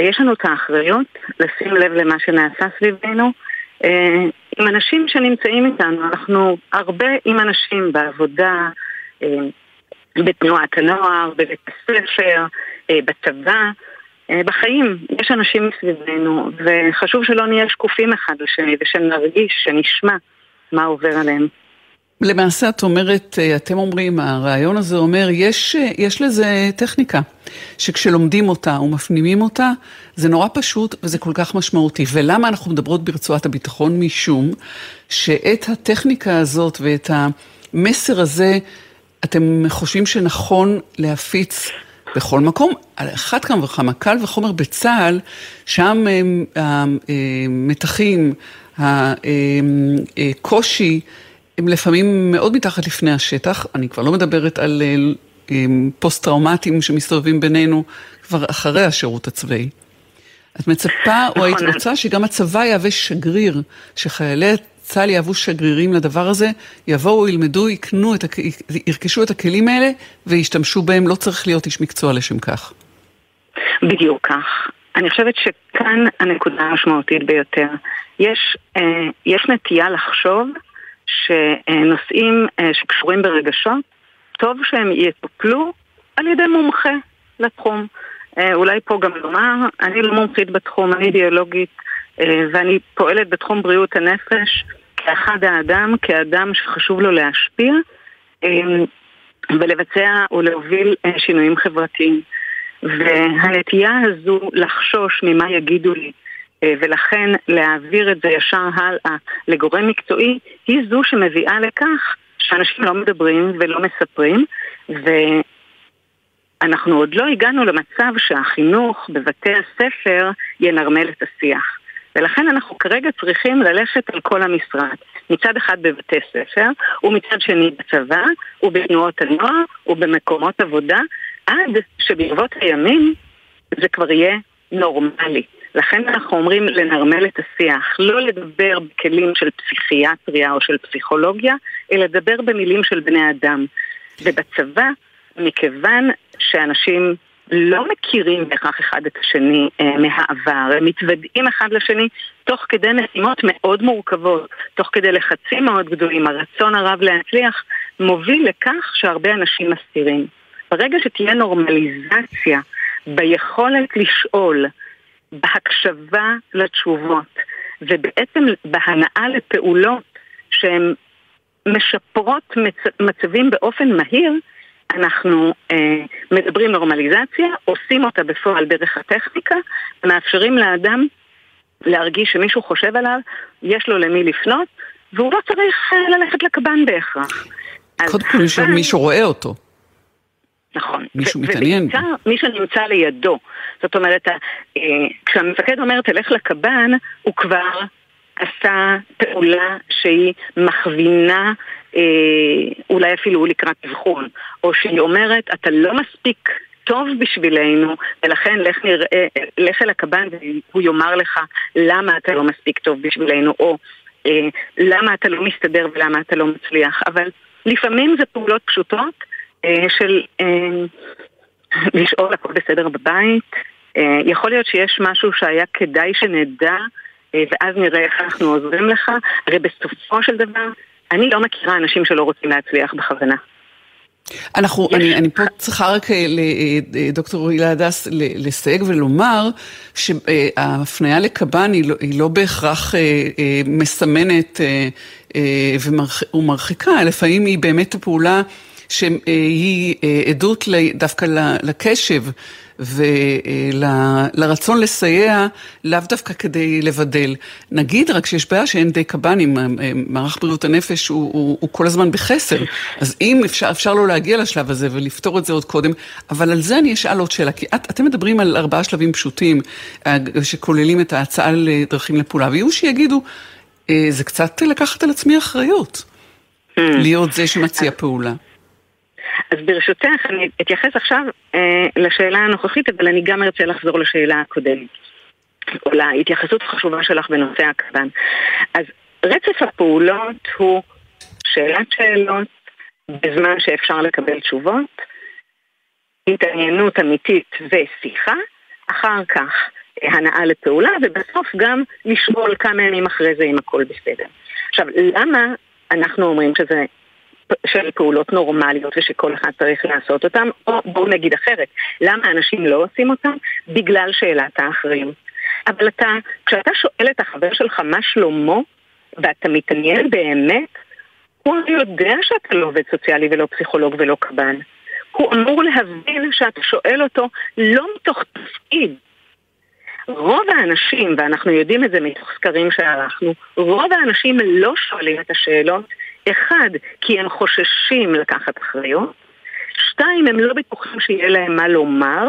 יש לנו את האחריות לשים לב למה שנעשה סביבנו. עם אנשים שנמצאים איתנו, אנחנו הרבה עם אנשים בעבודה, בתנועת הנוער, בבית הספר, בצבא. אה, בחיים יש אנשים מסביבנו, וחשוב שלא נהיה שקופים אחד לשני, ושנרגיש, שנשמע מה עובר עליהם. למעשה את אומרת, אה, אתם אומרים, הרעיון הזה אומר, יש, אה, יש לזה טכניקה, שכשלומדים אותה ומפנימים אותה, זה נורא פשוט וזה כל כך משמעותי. ולמה אנחנו מדברות ברצועת הביטחון? משום שאת הטכניקה הזאת ואת המסר הזה, אתם חושבים שנכון להפיץ בכל מקום, על אחת כמה וכמה, קל וחומר בצה"ל, שם המתחים, הקושי, הם לפעמים מאוד מתחת לפני השטח. אני כבר לא מדברת על פוסט-טראומטיים שמסתובבים בינינו כבר אחרי השירות הצבאי. את מצפה, או היית נכון. רוצה שגם הצבא יהווה שגריר, שחיילי צה"ל יהוו שגרירים לדבר הזה, יבואו, ילמדו, יקנו, את, ירכשו את הכלים האלה וישתמשו בהם, לא צריך להיות איש מקצוע לשם כך. בדיוק כך. אני חושבת שכאן הנקודה המשמעותית ביותר. יש, אה, יש נטייה לחשוב שנושאים אה, שקשורים ברגשות, טוב שהם יטופלו על ידי מומחה לתחום. אה, אולי פה גם לומר, אני לא מומחית בתחום, אני אידיאולוגית אה, ואני פועלת בתחום בריאות הנפש כאחד האדם, כאדם שחשוב לו להשפיע ולבצע אה, שינויים חברתיים. והנטייה הזו לחשוש ממה יגידו לי ולכן להעביר את זה ישר הלאה לגורם מקצועי, היא זו שמביאה לכך שאנשים לא מדברים ולא מספרים, ואנחנו עוד לא הגענו למצב שהחינוך בבתי הספר ינרמל את השיח. ולכן אנחנו כרגע צריכים ללכת על כל המשרד. מצד אחד בבתי ספר, ומצד שני בצבא, ובתנועות הנוער, ובמקומות עבודה, עד שברבות הימים זה כבר יהיה נורמלי. לכן אנחנו אומרים לנרמל את השיח, לא לדבר בכלים של פסיכיאטריה או של פסיכולוגיה, אלא לדבר במילים של בני אדם. ובצבא, מכיוון שאנשים לא מכירים בהכרח אחד את השני אה, מהעבר, הם מתוודעים אחד לשני תוך כדי משימות מאוד מורכבות, תוך כדי לחצים מאוד גדולים, הרצון הרב להצליח מוביל לכך שהרבה אנשים מסתירים. ברגע שתהיה נורמליזציה ביכולת לשאול, בהקשבה לתשובות, ובעצם בהנאה לפעולות שהן משפרות מצ... מצבים באופן מהיר, אנחנו אה, מדברים נורמליזציה, עושים אותה בפועל דרך הטכניקה, ומאפשרים לאדם להרגיש שמישהו חושב עליו, יש לו למי לפנות, והוא לא צריך אה, ללכת לקב"ן בהכרח. קודם כל. מישהו רואה אותו. נכון. מישהו מתעניין. ובעיקר מי שנמצא לידו. זאת אומרת, אה, כשהמפקד אומר תלך לקב"ן, הוא כבר עשה פעולה שהיא מכווינה אה, אולי אפילו לקראת אבחון, או שהיא אומרת, אתה לא מספיק טוב בשבילנו, ולכן לך, נראה, לך אל הקב"ן והוא יאמר לך למה אתה לא מספיק טוב בשבילנו, או אה, למה אתה לא מסתדר ולמה אתה לא מצליח. אבל לפעמים זה פעולות פשוטות אה, של אה, לשאול הכל בסדר בבית. אה, יכול להיות שיש משהו שהיה כדאי שנדע אה, ואז נראה איך אנחנו עוזרים לך. הרי בסופו של דבר, אני לא מכירה אנשים שלא רוצים להצליח בכוונה. אנחנו, אני, אני פה צריכה רק לדוקטור הילה הדס לסייג ולומר שההפניה לקב"ן היא לא, היא לא בהכרח מסמנת ומרחיקה, לפעמים היא באמת הפעולה שהיא עדות דווקא לקשב ולרצון לסייע, לאו דווקא כדי לבדל. נגיד רק שיש בעיה שאין די קב"נים, מערך בריאות הנפש הוא, הוא, הוא כל הזמן בחסר, אז אם אפשר, אפשר לא להגיע לשלב הזה ולפתור את זה עוד קודם, אבל על זה אני אשאל עוד שאלה, כי את, אתם מדברים על ארבעה שלבים פשוטים אה, שכוללים את ההצעה לדרכים לפעולה, ויהיו שיגידו, אה, זה קצת לקחת על עצמי אחריות, hmm. להיות זה שמציע פעולה. אז ברשותך, אני אתייחס עכשיו אה, לשאלה הנוכחית, אבל אני גם ארצה לחזור לשאלה הקודמת, או להתייחסות החשובה שלך בנושא הקב"ן. אז רצף הפעולות הוא שאלת שאלות בזמן שאפשר לקבל תשובות, התעניינות אמיתית ושיחה, אחר כך הנאה לפעולה, ובסוף גם לשמול כמה ימים אחרי זה אם הכל בסדר. עכשיו, למה אנחנו אומרים שזה של פעולות נורמליות ושכל אחד צריך לעשות אותן, או בואו נגיד אחרת, למה אנשים לא עושים אותן? בגלל שאלת האחריות. אבל אתה, כשאתה שואל את החבר שלך מה שלמה, ואתה מתעניין באמת, הוא יודע שאתה לא עובד סוציאלי ולא פסיכולוג ולא קב"ן. הוא אמור להבין שאתה שואל אותו לא מתוך תפקיד. רוב האנשים, ואנחנו יודעים את זה מתוך סקרים שערכנו, רוב האנשים לא שואלים את השאלות אחד, כי הם חוששים לקחת אחריות, שתיים, הם לא בטוחים שיהיה להם מה לומר,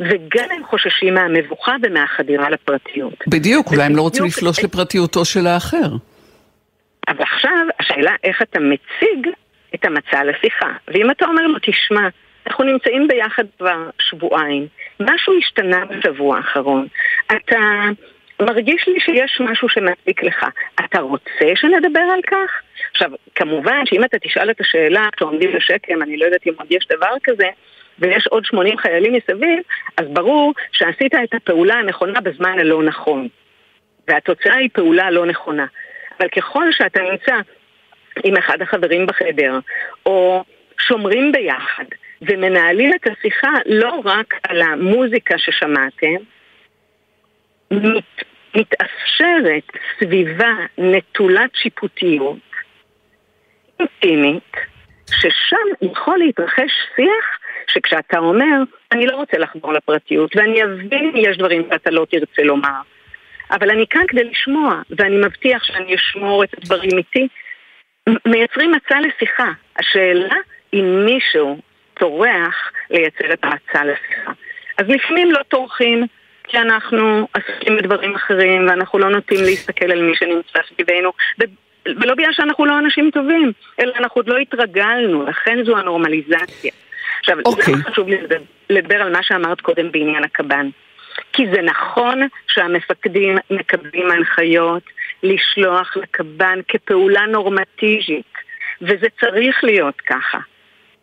וגם הם חוששים מהמבוכה ומהחדירה לפרטיות. בדיוק, אולי הם לא רוצים לפלוש לפרטיותו של האחר. אבל עכשיו, השאלה איך אתה מציג את המצע לשיחה. ואם אתה אומר לו, תשמע, אנחנו נמצאים ביחד כבר שבועיים, משהו השתנה בשבוע האחרון. אתה מרגיש לי שיש משהו שמציק לך. אתה רוצה שנדבר על כך? עכשיו, כמובן שאם אתה תשאל את השאלה כשעומדים לשקם, אני לא יודעת אם עוד יש דבר כזה, ויש עוד 80 חיילים מסביב, אז ברור שעשית את הפעולה הנכונה בזמן הלא נכון. והתוצאה היא פעולה לא נכונה. אבל ככל שאתה נמצא עם אחד החברים בחדר, או שומרים ביחד, ומנהלים את השיחה לא רק על המוזיקה ששמעתם, מת, מתאפשרת סביבה נטולת שיפוטיות, אינטימית, ששם יכול להתרחש שיח שכשאתה אומר, אני לא רוצה לחזור לפרטיות, ואני אבין אם יש דברים שאתה לא תרצה לומר, אבל אני כאן כדי לשמוע, ואני מבטיח שאני אשמור את הדברים איתי, מייצרים מצע לשיחה. השאלה אם מישהו טורח לייצר את המצע לשיחה. אז לפעמים לא טורחים, כי אנחנו עסוקים בדברים אחרים, ואנחנו לא נוטים להסתכל על מי שנמצא סביבנו, ולא בגלל שאנחנו לא אנשים טובים, אלא אנחנו עוד לא התרגלנו, לכן זו הנורמליזציה. עכשיו, okay. אוקיי. למה חשוב לי לדבר על מה שאמרת קודם בעניין הקב"ן? כי זה נכון שהמפקדים מקבלים הנחיות לשלוח לקב"ן כפעולה נורמטיבית, וזה צריך להיות ככה.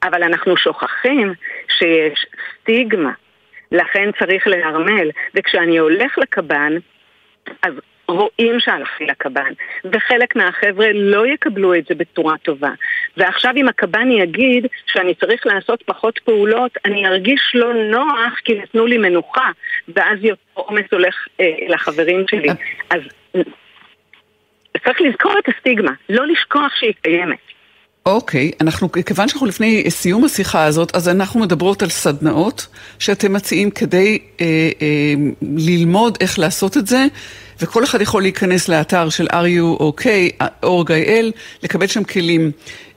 אבל אנחנו שוכחים שיש סטיגמה, לכן צריך לנרמל. וכשאני הולך לקב"ן, אז רואים שהלכתי לקב"ן, וחלק מהחבר'ה לא יקבלו את זה בצורה טובה. ועכשיו אם הקב"ן יגיד שאני צריך לעשות פחות פעולות, אני ארגיש לא נוח כי נתנו לי מנוחה, ואז יותר עומס הולך אה, לחברים שלי. אז צריך לזכור את הסטיגמה, לא לשכוח שהיא קיימת. אוקיי, okay, אנחנו, כיוון שאנחנו לפני סיום השיחה הזאת, אז אנחנו מדברות על סדנאות שאתם מציעים כדי אה, אה, ללמוד איך לעשות את זה, וכל אחד יכול להיכנס לאתר של RUOK, org.il, לקבל שם כלים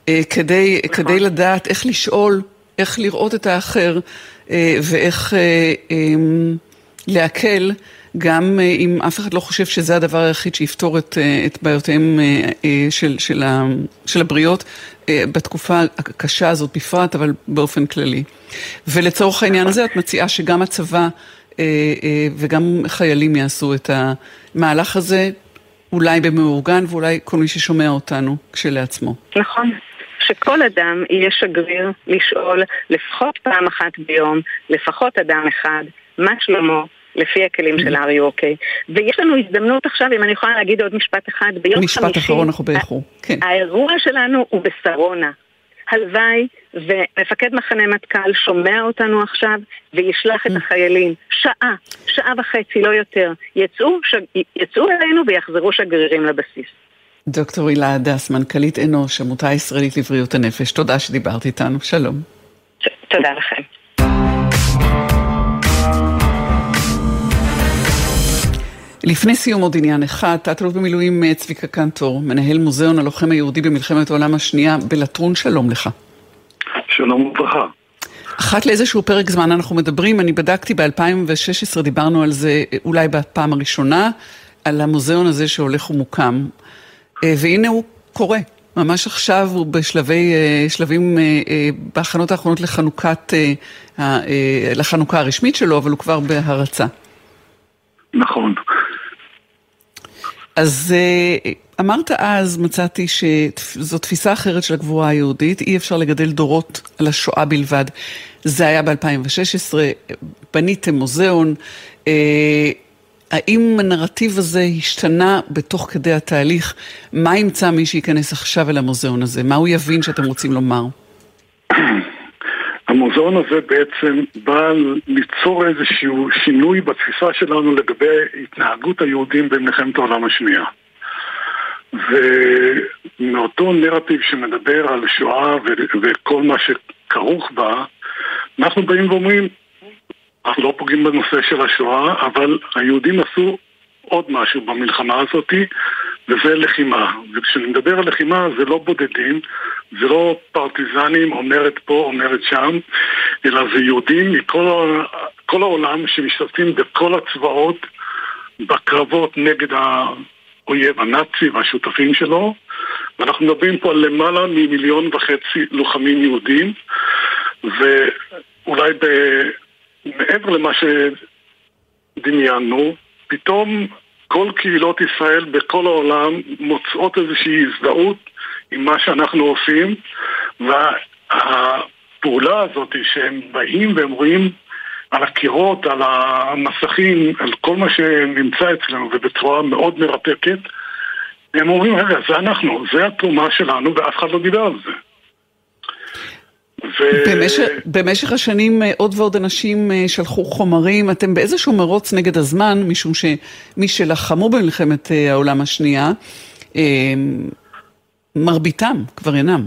אה, כדי, נכון. כדי לדעת איך לשאול, איך לראות את האחר, אה, ואיך אה, אה, להקל. גם אה, אם אף אחד לא חושב שזה הדבר היחיד שיפתור את, אה, את בעיותיהם אה, של, של, של הבריות בתקופה הקשה הזאת בפרט, אבל באופן כללי. ולצורך העניין הזה את מציעה שגם הצבא וגם חיילים יעשו את המהלך הזה, אולי במאורגן ואולי כל מי ששומע אותנו כשלעצמו. נכון. שכל אדם יהיה שגריר לשאול לפחות פעם אחת ביום, לפחות אדם אחד, מה שלמה, לפי הכלים של RUOK. ויש לנו הזדמנות עכשיו, אם אני יכולה להגיד עוד משפט אחד, ביום משפט חמישי... אחרון, אנחנו באיחור. כן. האירוע שלנו הוא בשרונה. הלוואי ומפקד מחנה מטכ"ל שומע אותנו עכשיו וישלח את החיילים שעה, שעה וחצי, לא יותר. יצאו, ש... יצאו אלינו ויחזרו שגרירים לבסיס. דוקטור הילה הדס, מנכ"לית אנוש, עמותה הישראלית לבריאות הנפש, תודה שדיברת איתנו, שלום. תודה לכם. לפני סיום עוד עניין אחד, תת-אלוף במילואים אה, צביקה קנטור, מנהל מוזיאון הלוחם היהודי במלחמת העולם השנייה בלטרון, שלום לך. שלום וברכה. אחת לאיזשהו פרק זמן אנחנו מדברים, אני בדקתי ב-2016, דיברנו על זה אה, אולי בפעם הראשונה, על המוזיאון הזה שהולך ומוקם, אה, והנה הוא קורה. ממש עכשיו הוא בשלבי, שלבים בהכנות האחרונות לחנוכת, לחנוכה הרשמית שלו, אבל הוא כבר בהרצה. נכון. אז אה, אמרת אז, מצאתי שזו תפיסה אחרת של הגבורה היהודית, אי אפשר לגדל דורות על השואה בלבד. זה היה ב-2016, בניתם מוזיאון. אה, האם הנרטיב הזה השתנה בתוך כדי התהליך? מה ימצא מי שייכנס עכשיו אל המוזיאון הזה? מה הוא יבין שאתם רוצים לומר? המוזיאון הזה בעצם בא ליצור איזשהו שינוי בתפיסה שלנו לגבי התנהגות היהודים במלחמת העולם השנייה. ומאותו נרטיב שמדבר על שואה וכל מה שכרוך בה, אנחנו באים ואומרים, אנחנו לא פוגעים בנושא של השואה, אבל היהודים עשו עוד משהו במלחמה הזאתי, וזה לחימה. וכשאני מדבר על לחימה זה לא בודדים, זה לא פרטיזנים אומרת פה, אומרת שם, אלא זה יהודים מכל העולם שמשתתפים בכל הצבאות בקרבות נגד האויב הנאצי והשותפים שלו, ואנחנו מדברים פה על למעלה ממיליון וחצי לוחמים יהודים, ואולי ב... מעבר למה שדמיינו, פתאום כל קהילות ישראל בכל העולם מוצאות איזושהי הזדהות עם מה שאנחנו עושים, והפעולה הזאת שהם באים והם רואים על הקירות, על המסכים, על כל מה שנמצא אצלנו ובצורה מאוד מרתקת, הם אומרים, רגע, זה אנחנו, זה התרומה שלנו ואף אחד לא דיבר על זה. ו... במשך, במשך השנים אה, עוד ועוד אנשים אה, שלחו חומרים, אתם באיזשהו מרוץ נגד הזמן, משום שמי שלחמו במלחמת אה, העולם השנייה, מרביתם כבר אינם.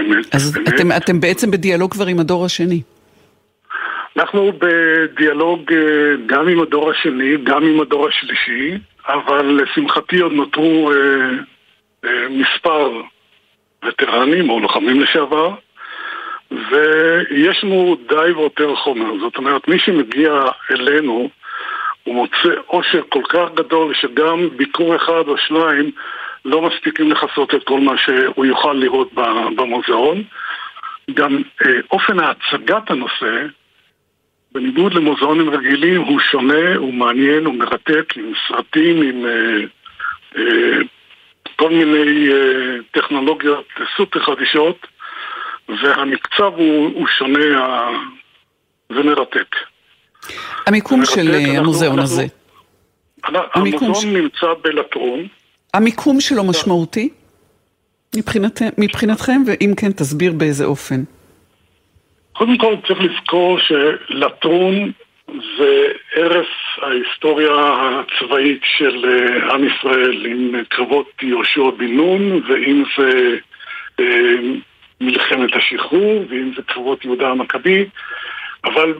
אמת, אז אמת. אתם, אתם בעצם בדיאלוג כבר עם הדור השני. אנחנו בדיאלוג גם עם הדור השני, גם עם הדור השלישי, אבל לשמחתי עוד נותרו אה, אה, מספר וטרנים או לוחמים לשעבר, ויש לנו די ויותר חומר. זאת אומרת, מי שמגיע אלינו, הוא מוצא עושר כל כך גדול שגם ביקור אחד או שניים לא מספיקים לכסות את כל מה שהוא יוכל לראות במוזיאון. גם אה, אופן הצגת הנושא, בניגוד למוזיאונים רגילים, הוא שונה, הוא מעניין, הוא מרתק, עם סרטים, עם אה, אה, כל מיני אה, טכנולוגיות סופר חדישות. והמקצב הוא, הוא שונה ומרתק. המיקום ומרתק, של אנחנו, המוזיאון אנחנו, הזה. המוזיאון ש... נמצא בלטרון. המיקום שלו משמעותי מבחינת, מבחינתכם, ואם כן, תסביר באיזה אופן. קודם כל צריך לזכור שלטרון זה ערש ההיסטוריה הצבאית של אה, עם ישראל עם קרבות יהושע בן נון, ואם זה אה, מלחמת השחרור, ואם זה קרבות יהודה המכבי, אבל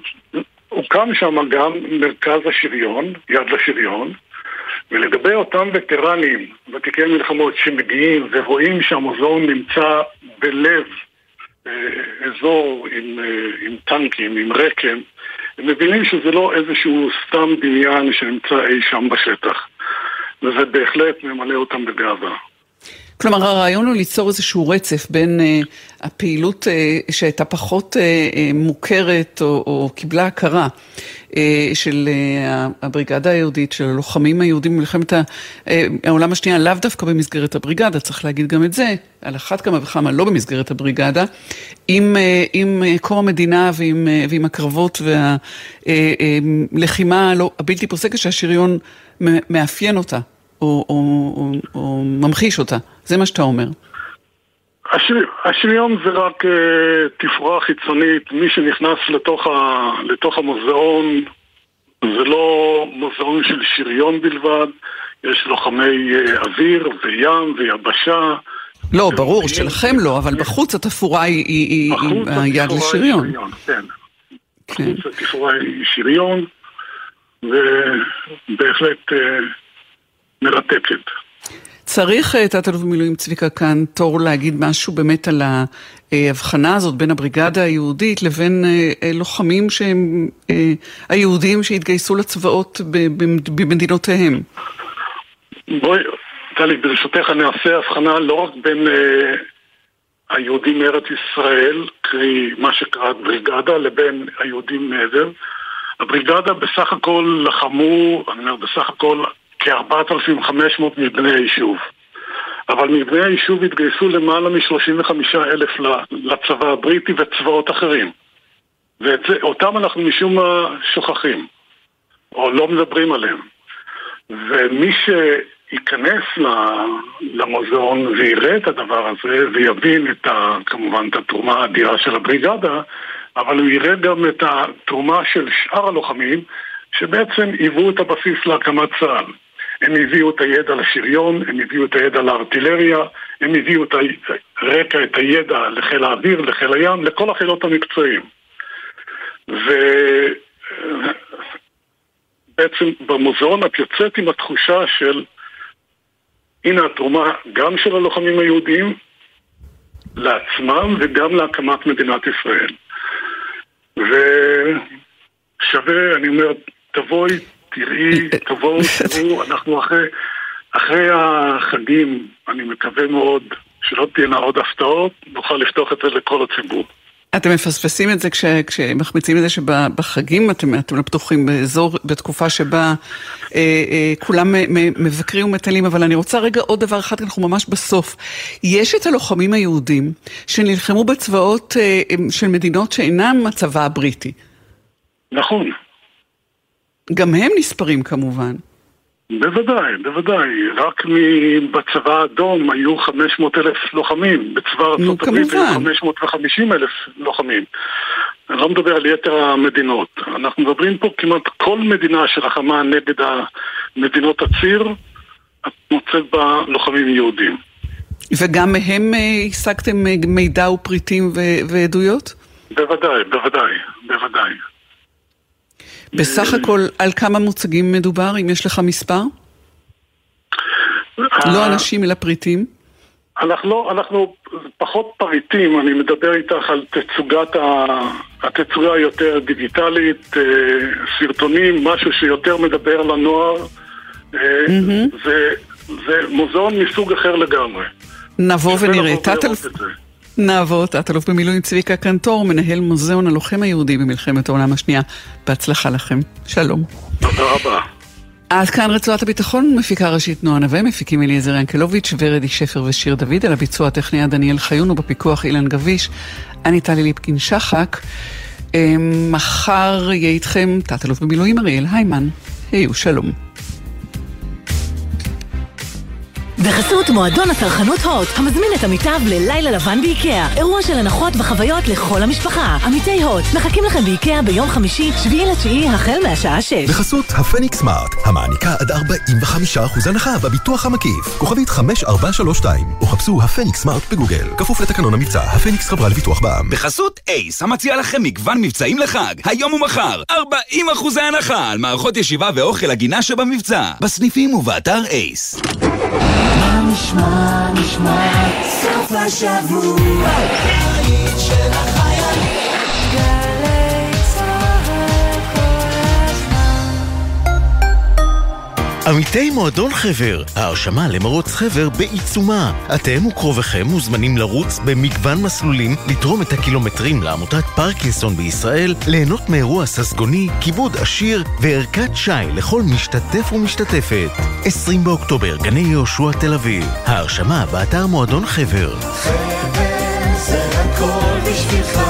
הוקם שם גם מרכז השריון, יד לשריון, ולגבי אותם וטרנים, ותיקי מלחמות שמגיעים ורואים שהמוזיאון נמצא בלב אה, אזור עם, אה, עם טנקים, עם רקם, הם מבינים שזה לא איזשהו סתם בניין שנמצא אי שם בשטח. וזה בהחלט ממלא אותם בגאווה. כלומר, הרעיון הוא ליצור איזשהו רצף בין uh, הפעילות uh, שהייתה פחות uh, uh, מוכרת או, או קיבלה הכרה uh, של uh, הבריגדה היהודית, של הלוחמים היהודים במלחמת uh, העולם השנייה, לאו דווקא במסגרת הבריגדה, צריך להגיד גם את זה, על אחת כמה וכמה לא במסגרת הבריגדה, עם, uh, עם uh, קום המדינה ועם, uh, ועם הקרבות והלחימה uh, לא, הבלתי פוסקת שהשריון מאפיין אותה. או, או, או, או ממחיש אותה. זה מה שאתה אומר. השריון זה רק uh, תפאורה חיצונית, מי שנכנס לתוך, ה, לתוך המוזיאון זה לא מוזיאון של שריון בלבד, יש לוחמי uh, אוויר וים ויבשה. לא, ברור, שלכם לא, אבל בחוץ התפאורה היא, היא, היא היד לשריון. שריון, כן. כן. בחוץ התפאורה היא שריון, ובהחלט... Uh, מרתקת. צריך אה, תת-אלוף במילואים צביקה כאן תור להגיד משהו באמת על ההבחנה הזאת בין הבריגדה היהודית לבין אה, אה, לוחמים שהם היהודים שהתגייסו לצבאות במדינותיהם. בואי, טלי, ברשותך אני אעשה הבחנה לא רק בין היהודים מארץ ישראל, קרי מה שקרא בריגדה, לבין היהודים מעבר. הבריגדה בסך הכל לחמו, אני אומר בסך הכל כ-4,500 מבני היישוב. אבל מבני היישוב התגייסו למעלה מ-35 אלף לצבא הבריטי וצבאות אחרים. ואותם אנחנו משום מה שוכחים, או לא מדברים עליהם. ומי שייכנס למוזיאון ויראה את הדבר הזה, ויבין את ה, כמובן את התרומה האדירה של הבריגדה, אבל הוא יראה גם את התרומה של שאר הלוחמים, שבעצם היוו את הבסיס להקמת צה"ל. הם הביאו את הידע לשריון, הם הביאו את הידע לארטילריה, הם הביאו את הרקע, את הידע לחיל האוויר, לחיל הים, לכל החילות המקצועיים. ובעצם במוזיאון את יוצאת עם התחושה של הנה התרומה גם של הלוחמים היהודים לעצמם וגם להקמת מדינת ישראל. ושווה, אני אומר, תבואי, תראי, תבואו, תראו, אנחנו אחרי, אחרי החגים, אני מקווה מאוד שלא תהיינה עוד הפתעות, נוכל לפתוח את זה לכל הציבור. אתם מפספסים את זה כש, כשמחמיצים את זה שבחגים אתם, אתם לא פתוחים באזור, בתקופה שבה אה, אה, כולם מבקרים ומטיילים, אבל אני רוצה רגע עוד דבר אחד, אנחנו ממש בסוף. יש את הלוחמים היהודים שנלחמו בצבאות אה, של מדינות שאינם הצבא הבריטי. נכון. גם הם נספרים כמובן. בוודאי, בוודאי. רק בצבא האדום היו 500 אלף לוחמים, בצבא הברית היו 550 אלף לוחמים. אני לא מדבר על יתר המדינות. אנחנו מדברים פה כמעט כל מדינה שלחמה נגד המדינות הציר, את מוצאת בה לוחמים יהודים. וגם מהם אה, השגתם אה, מידע ופריטים ועדויות? בוודאי, בוודאי, בוודאי. בסך הכל, על כמה מוצגים מדובר, אם יש לך מספר? לא אנשים אלא פריטים? אנחנו, לא, אנחנו פחות פריטים, אני מדבר איתך על תצוגת ה... התצוגה היותר דיגיטלית, אה, סרטונים, משהו שיותר מדבר לנוער. Mm-hmm. זה, זה מוזיאון מסוג אחר לגמרי. נבוא ונראה. תת-אלוף... נעבור תת-אלוף במילואים צביקה קנטור, מנהל מוזיאון הלוחם היהודי במלחמת העולם השנייה. בהצלחה לכם. שלום. תודה רבה. עד כאן רצועת הביטחון, מפיקה ראשית נועה נווה, מפיקים אליעזר ינקלוביץ', ורדי שפר ושיר דוד, על הביצוע הטכני דניאל חיון ובפיקוח אילן גביש. אני טלי ליפקין שחק. אמ, מחר יהיה איתכם תת-אלוף במילואים אריאל היימן. היו שלום. בחסות מועדון הצרכנות הוט, המזמין את עמיתיו ללילה לבן באיקאה. אירוע של הנחות וחוויות לכל המשפחה. עמיתי הוט, מחכים לכם באיקאה ביום חמישי, שביעי לתשיעי, החל מהשעה שש. בחסות הפניקס סמארט, המעניקה עד 45% הנחה בביטוח המקיף. כוכבית 5432, או חפשו הפניקס סמארט בגוגל. כפוף לתקנון המבצע, הפניקס חברה לביטוח בע"מ. בחסות אייס, המציע לכם מגוון מבצעים לחג. היום ומחר, 40% הנחה על מערכות ישיבה ואוכל הגינה שבמבצע. בסניפים ובאתר אייס. נשמע, נשמע, סוף השבוע, עמיתי מועדון חבר, ההרשמה למרוץ חבר בעיצומה. אתם וקרוביכם מוזמנים לרוץ במגוון מסלולים, לתרום את הקילומטרים לעמותת פרקינסון בישראל, ליהנות מאירוע ססגוני, כיבוד עשיר וערכת שי לכל משתתף ומשתתפת. 20 באוקטובר, גני יהושע תל אביב. ההרשמה באתר מועדון חבר. חבר זה הכל בשבילך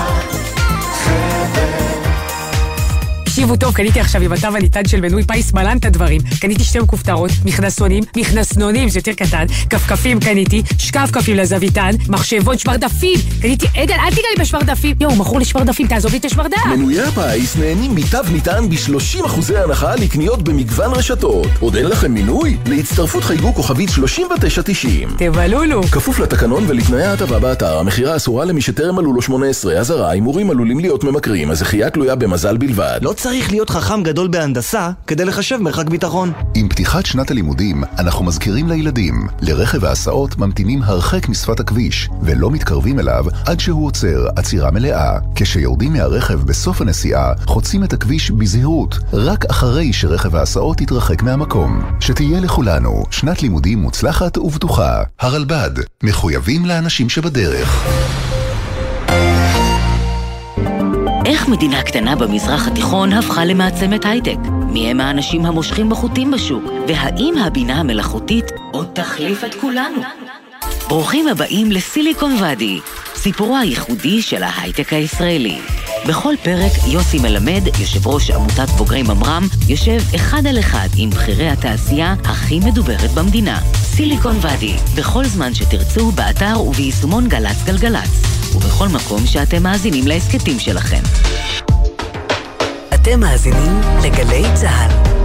תקשיבו טוב, קניתי עכשיו עם התו הניתן של מנוי פיס מלן את הדברים. קניתי שתי מכופתרות, מכנסונים, מכנסנונים, זה יותר קטן, כפכפים קניתי, שקף כפים לזוויתן, מחשבון, שמרדפים. קניתי, עדן, אל תיגע לי בשמרדפים. יואו, מכור לשמרדפים, תעזוב לי את השמרדף. מנויי הפיס נהנים מתו ניתן ב-30% הנחה לקניות במגוון רשתות. עוד אין לכם מינוי? להצטרפות חייגו כוכבית 3990. תבלולו. כפוף לתקנון ולתנאי ההטבה באתר, המכירה אסורה למי שטרם מלאו לו 18, אזהרה, הימורים עלולים להיות ממכרים, הזכייה תלויה במזל בלבד. לא צריך להיות חכם גדול בהנדסה כדי לחשב מרחק ביטחון. עם פתיחת שנת הלימודים, אנחנו מזכירים לילדים, לרכב ההסעות ממתינים הרחק משפת הכביש, ולא מתקרבים אליו עד שהוא עוצר עצירה מלאה. כשיורדים מהרכב בסוף הנסיעה, חוצים את הכביש בזהירות, רק אחרי שרכב ההסעות יתרחק מהמקום. שתהיה לכולנו שנת לימודים מוצלחת ובטוחה. הרלב"ד, מחויבים לאנשים שבדרך. איך מדינה קטנה במזרח התיכון הפכה למעצמת הייטק? מי הם האנשים המושכים בחוטים בשוק? והאם הבינה המלאכותית עוד תחליף את כולנו? ברוכים הבאים לסיליקון ואדי, סיפורו הייחודי של ההייטק הישראלי. בכל פרק יוסי מלמד, יושב ראש עמותת בוגרי ממר"ם, יושב אחד על אחד עם בכירי התעשייה הכי מדוברת במדינה. סיליקון ואדי, בכל זמן שתרצו, באתר וביישומון גל"צ גלגלצ, ובכל מקום שאתם מאזינים להסכתים שלכם. אתם מאזינים לגלי צה"ל.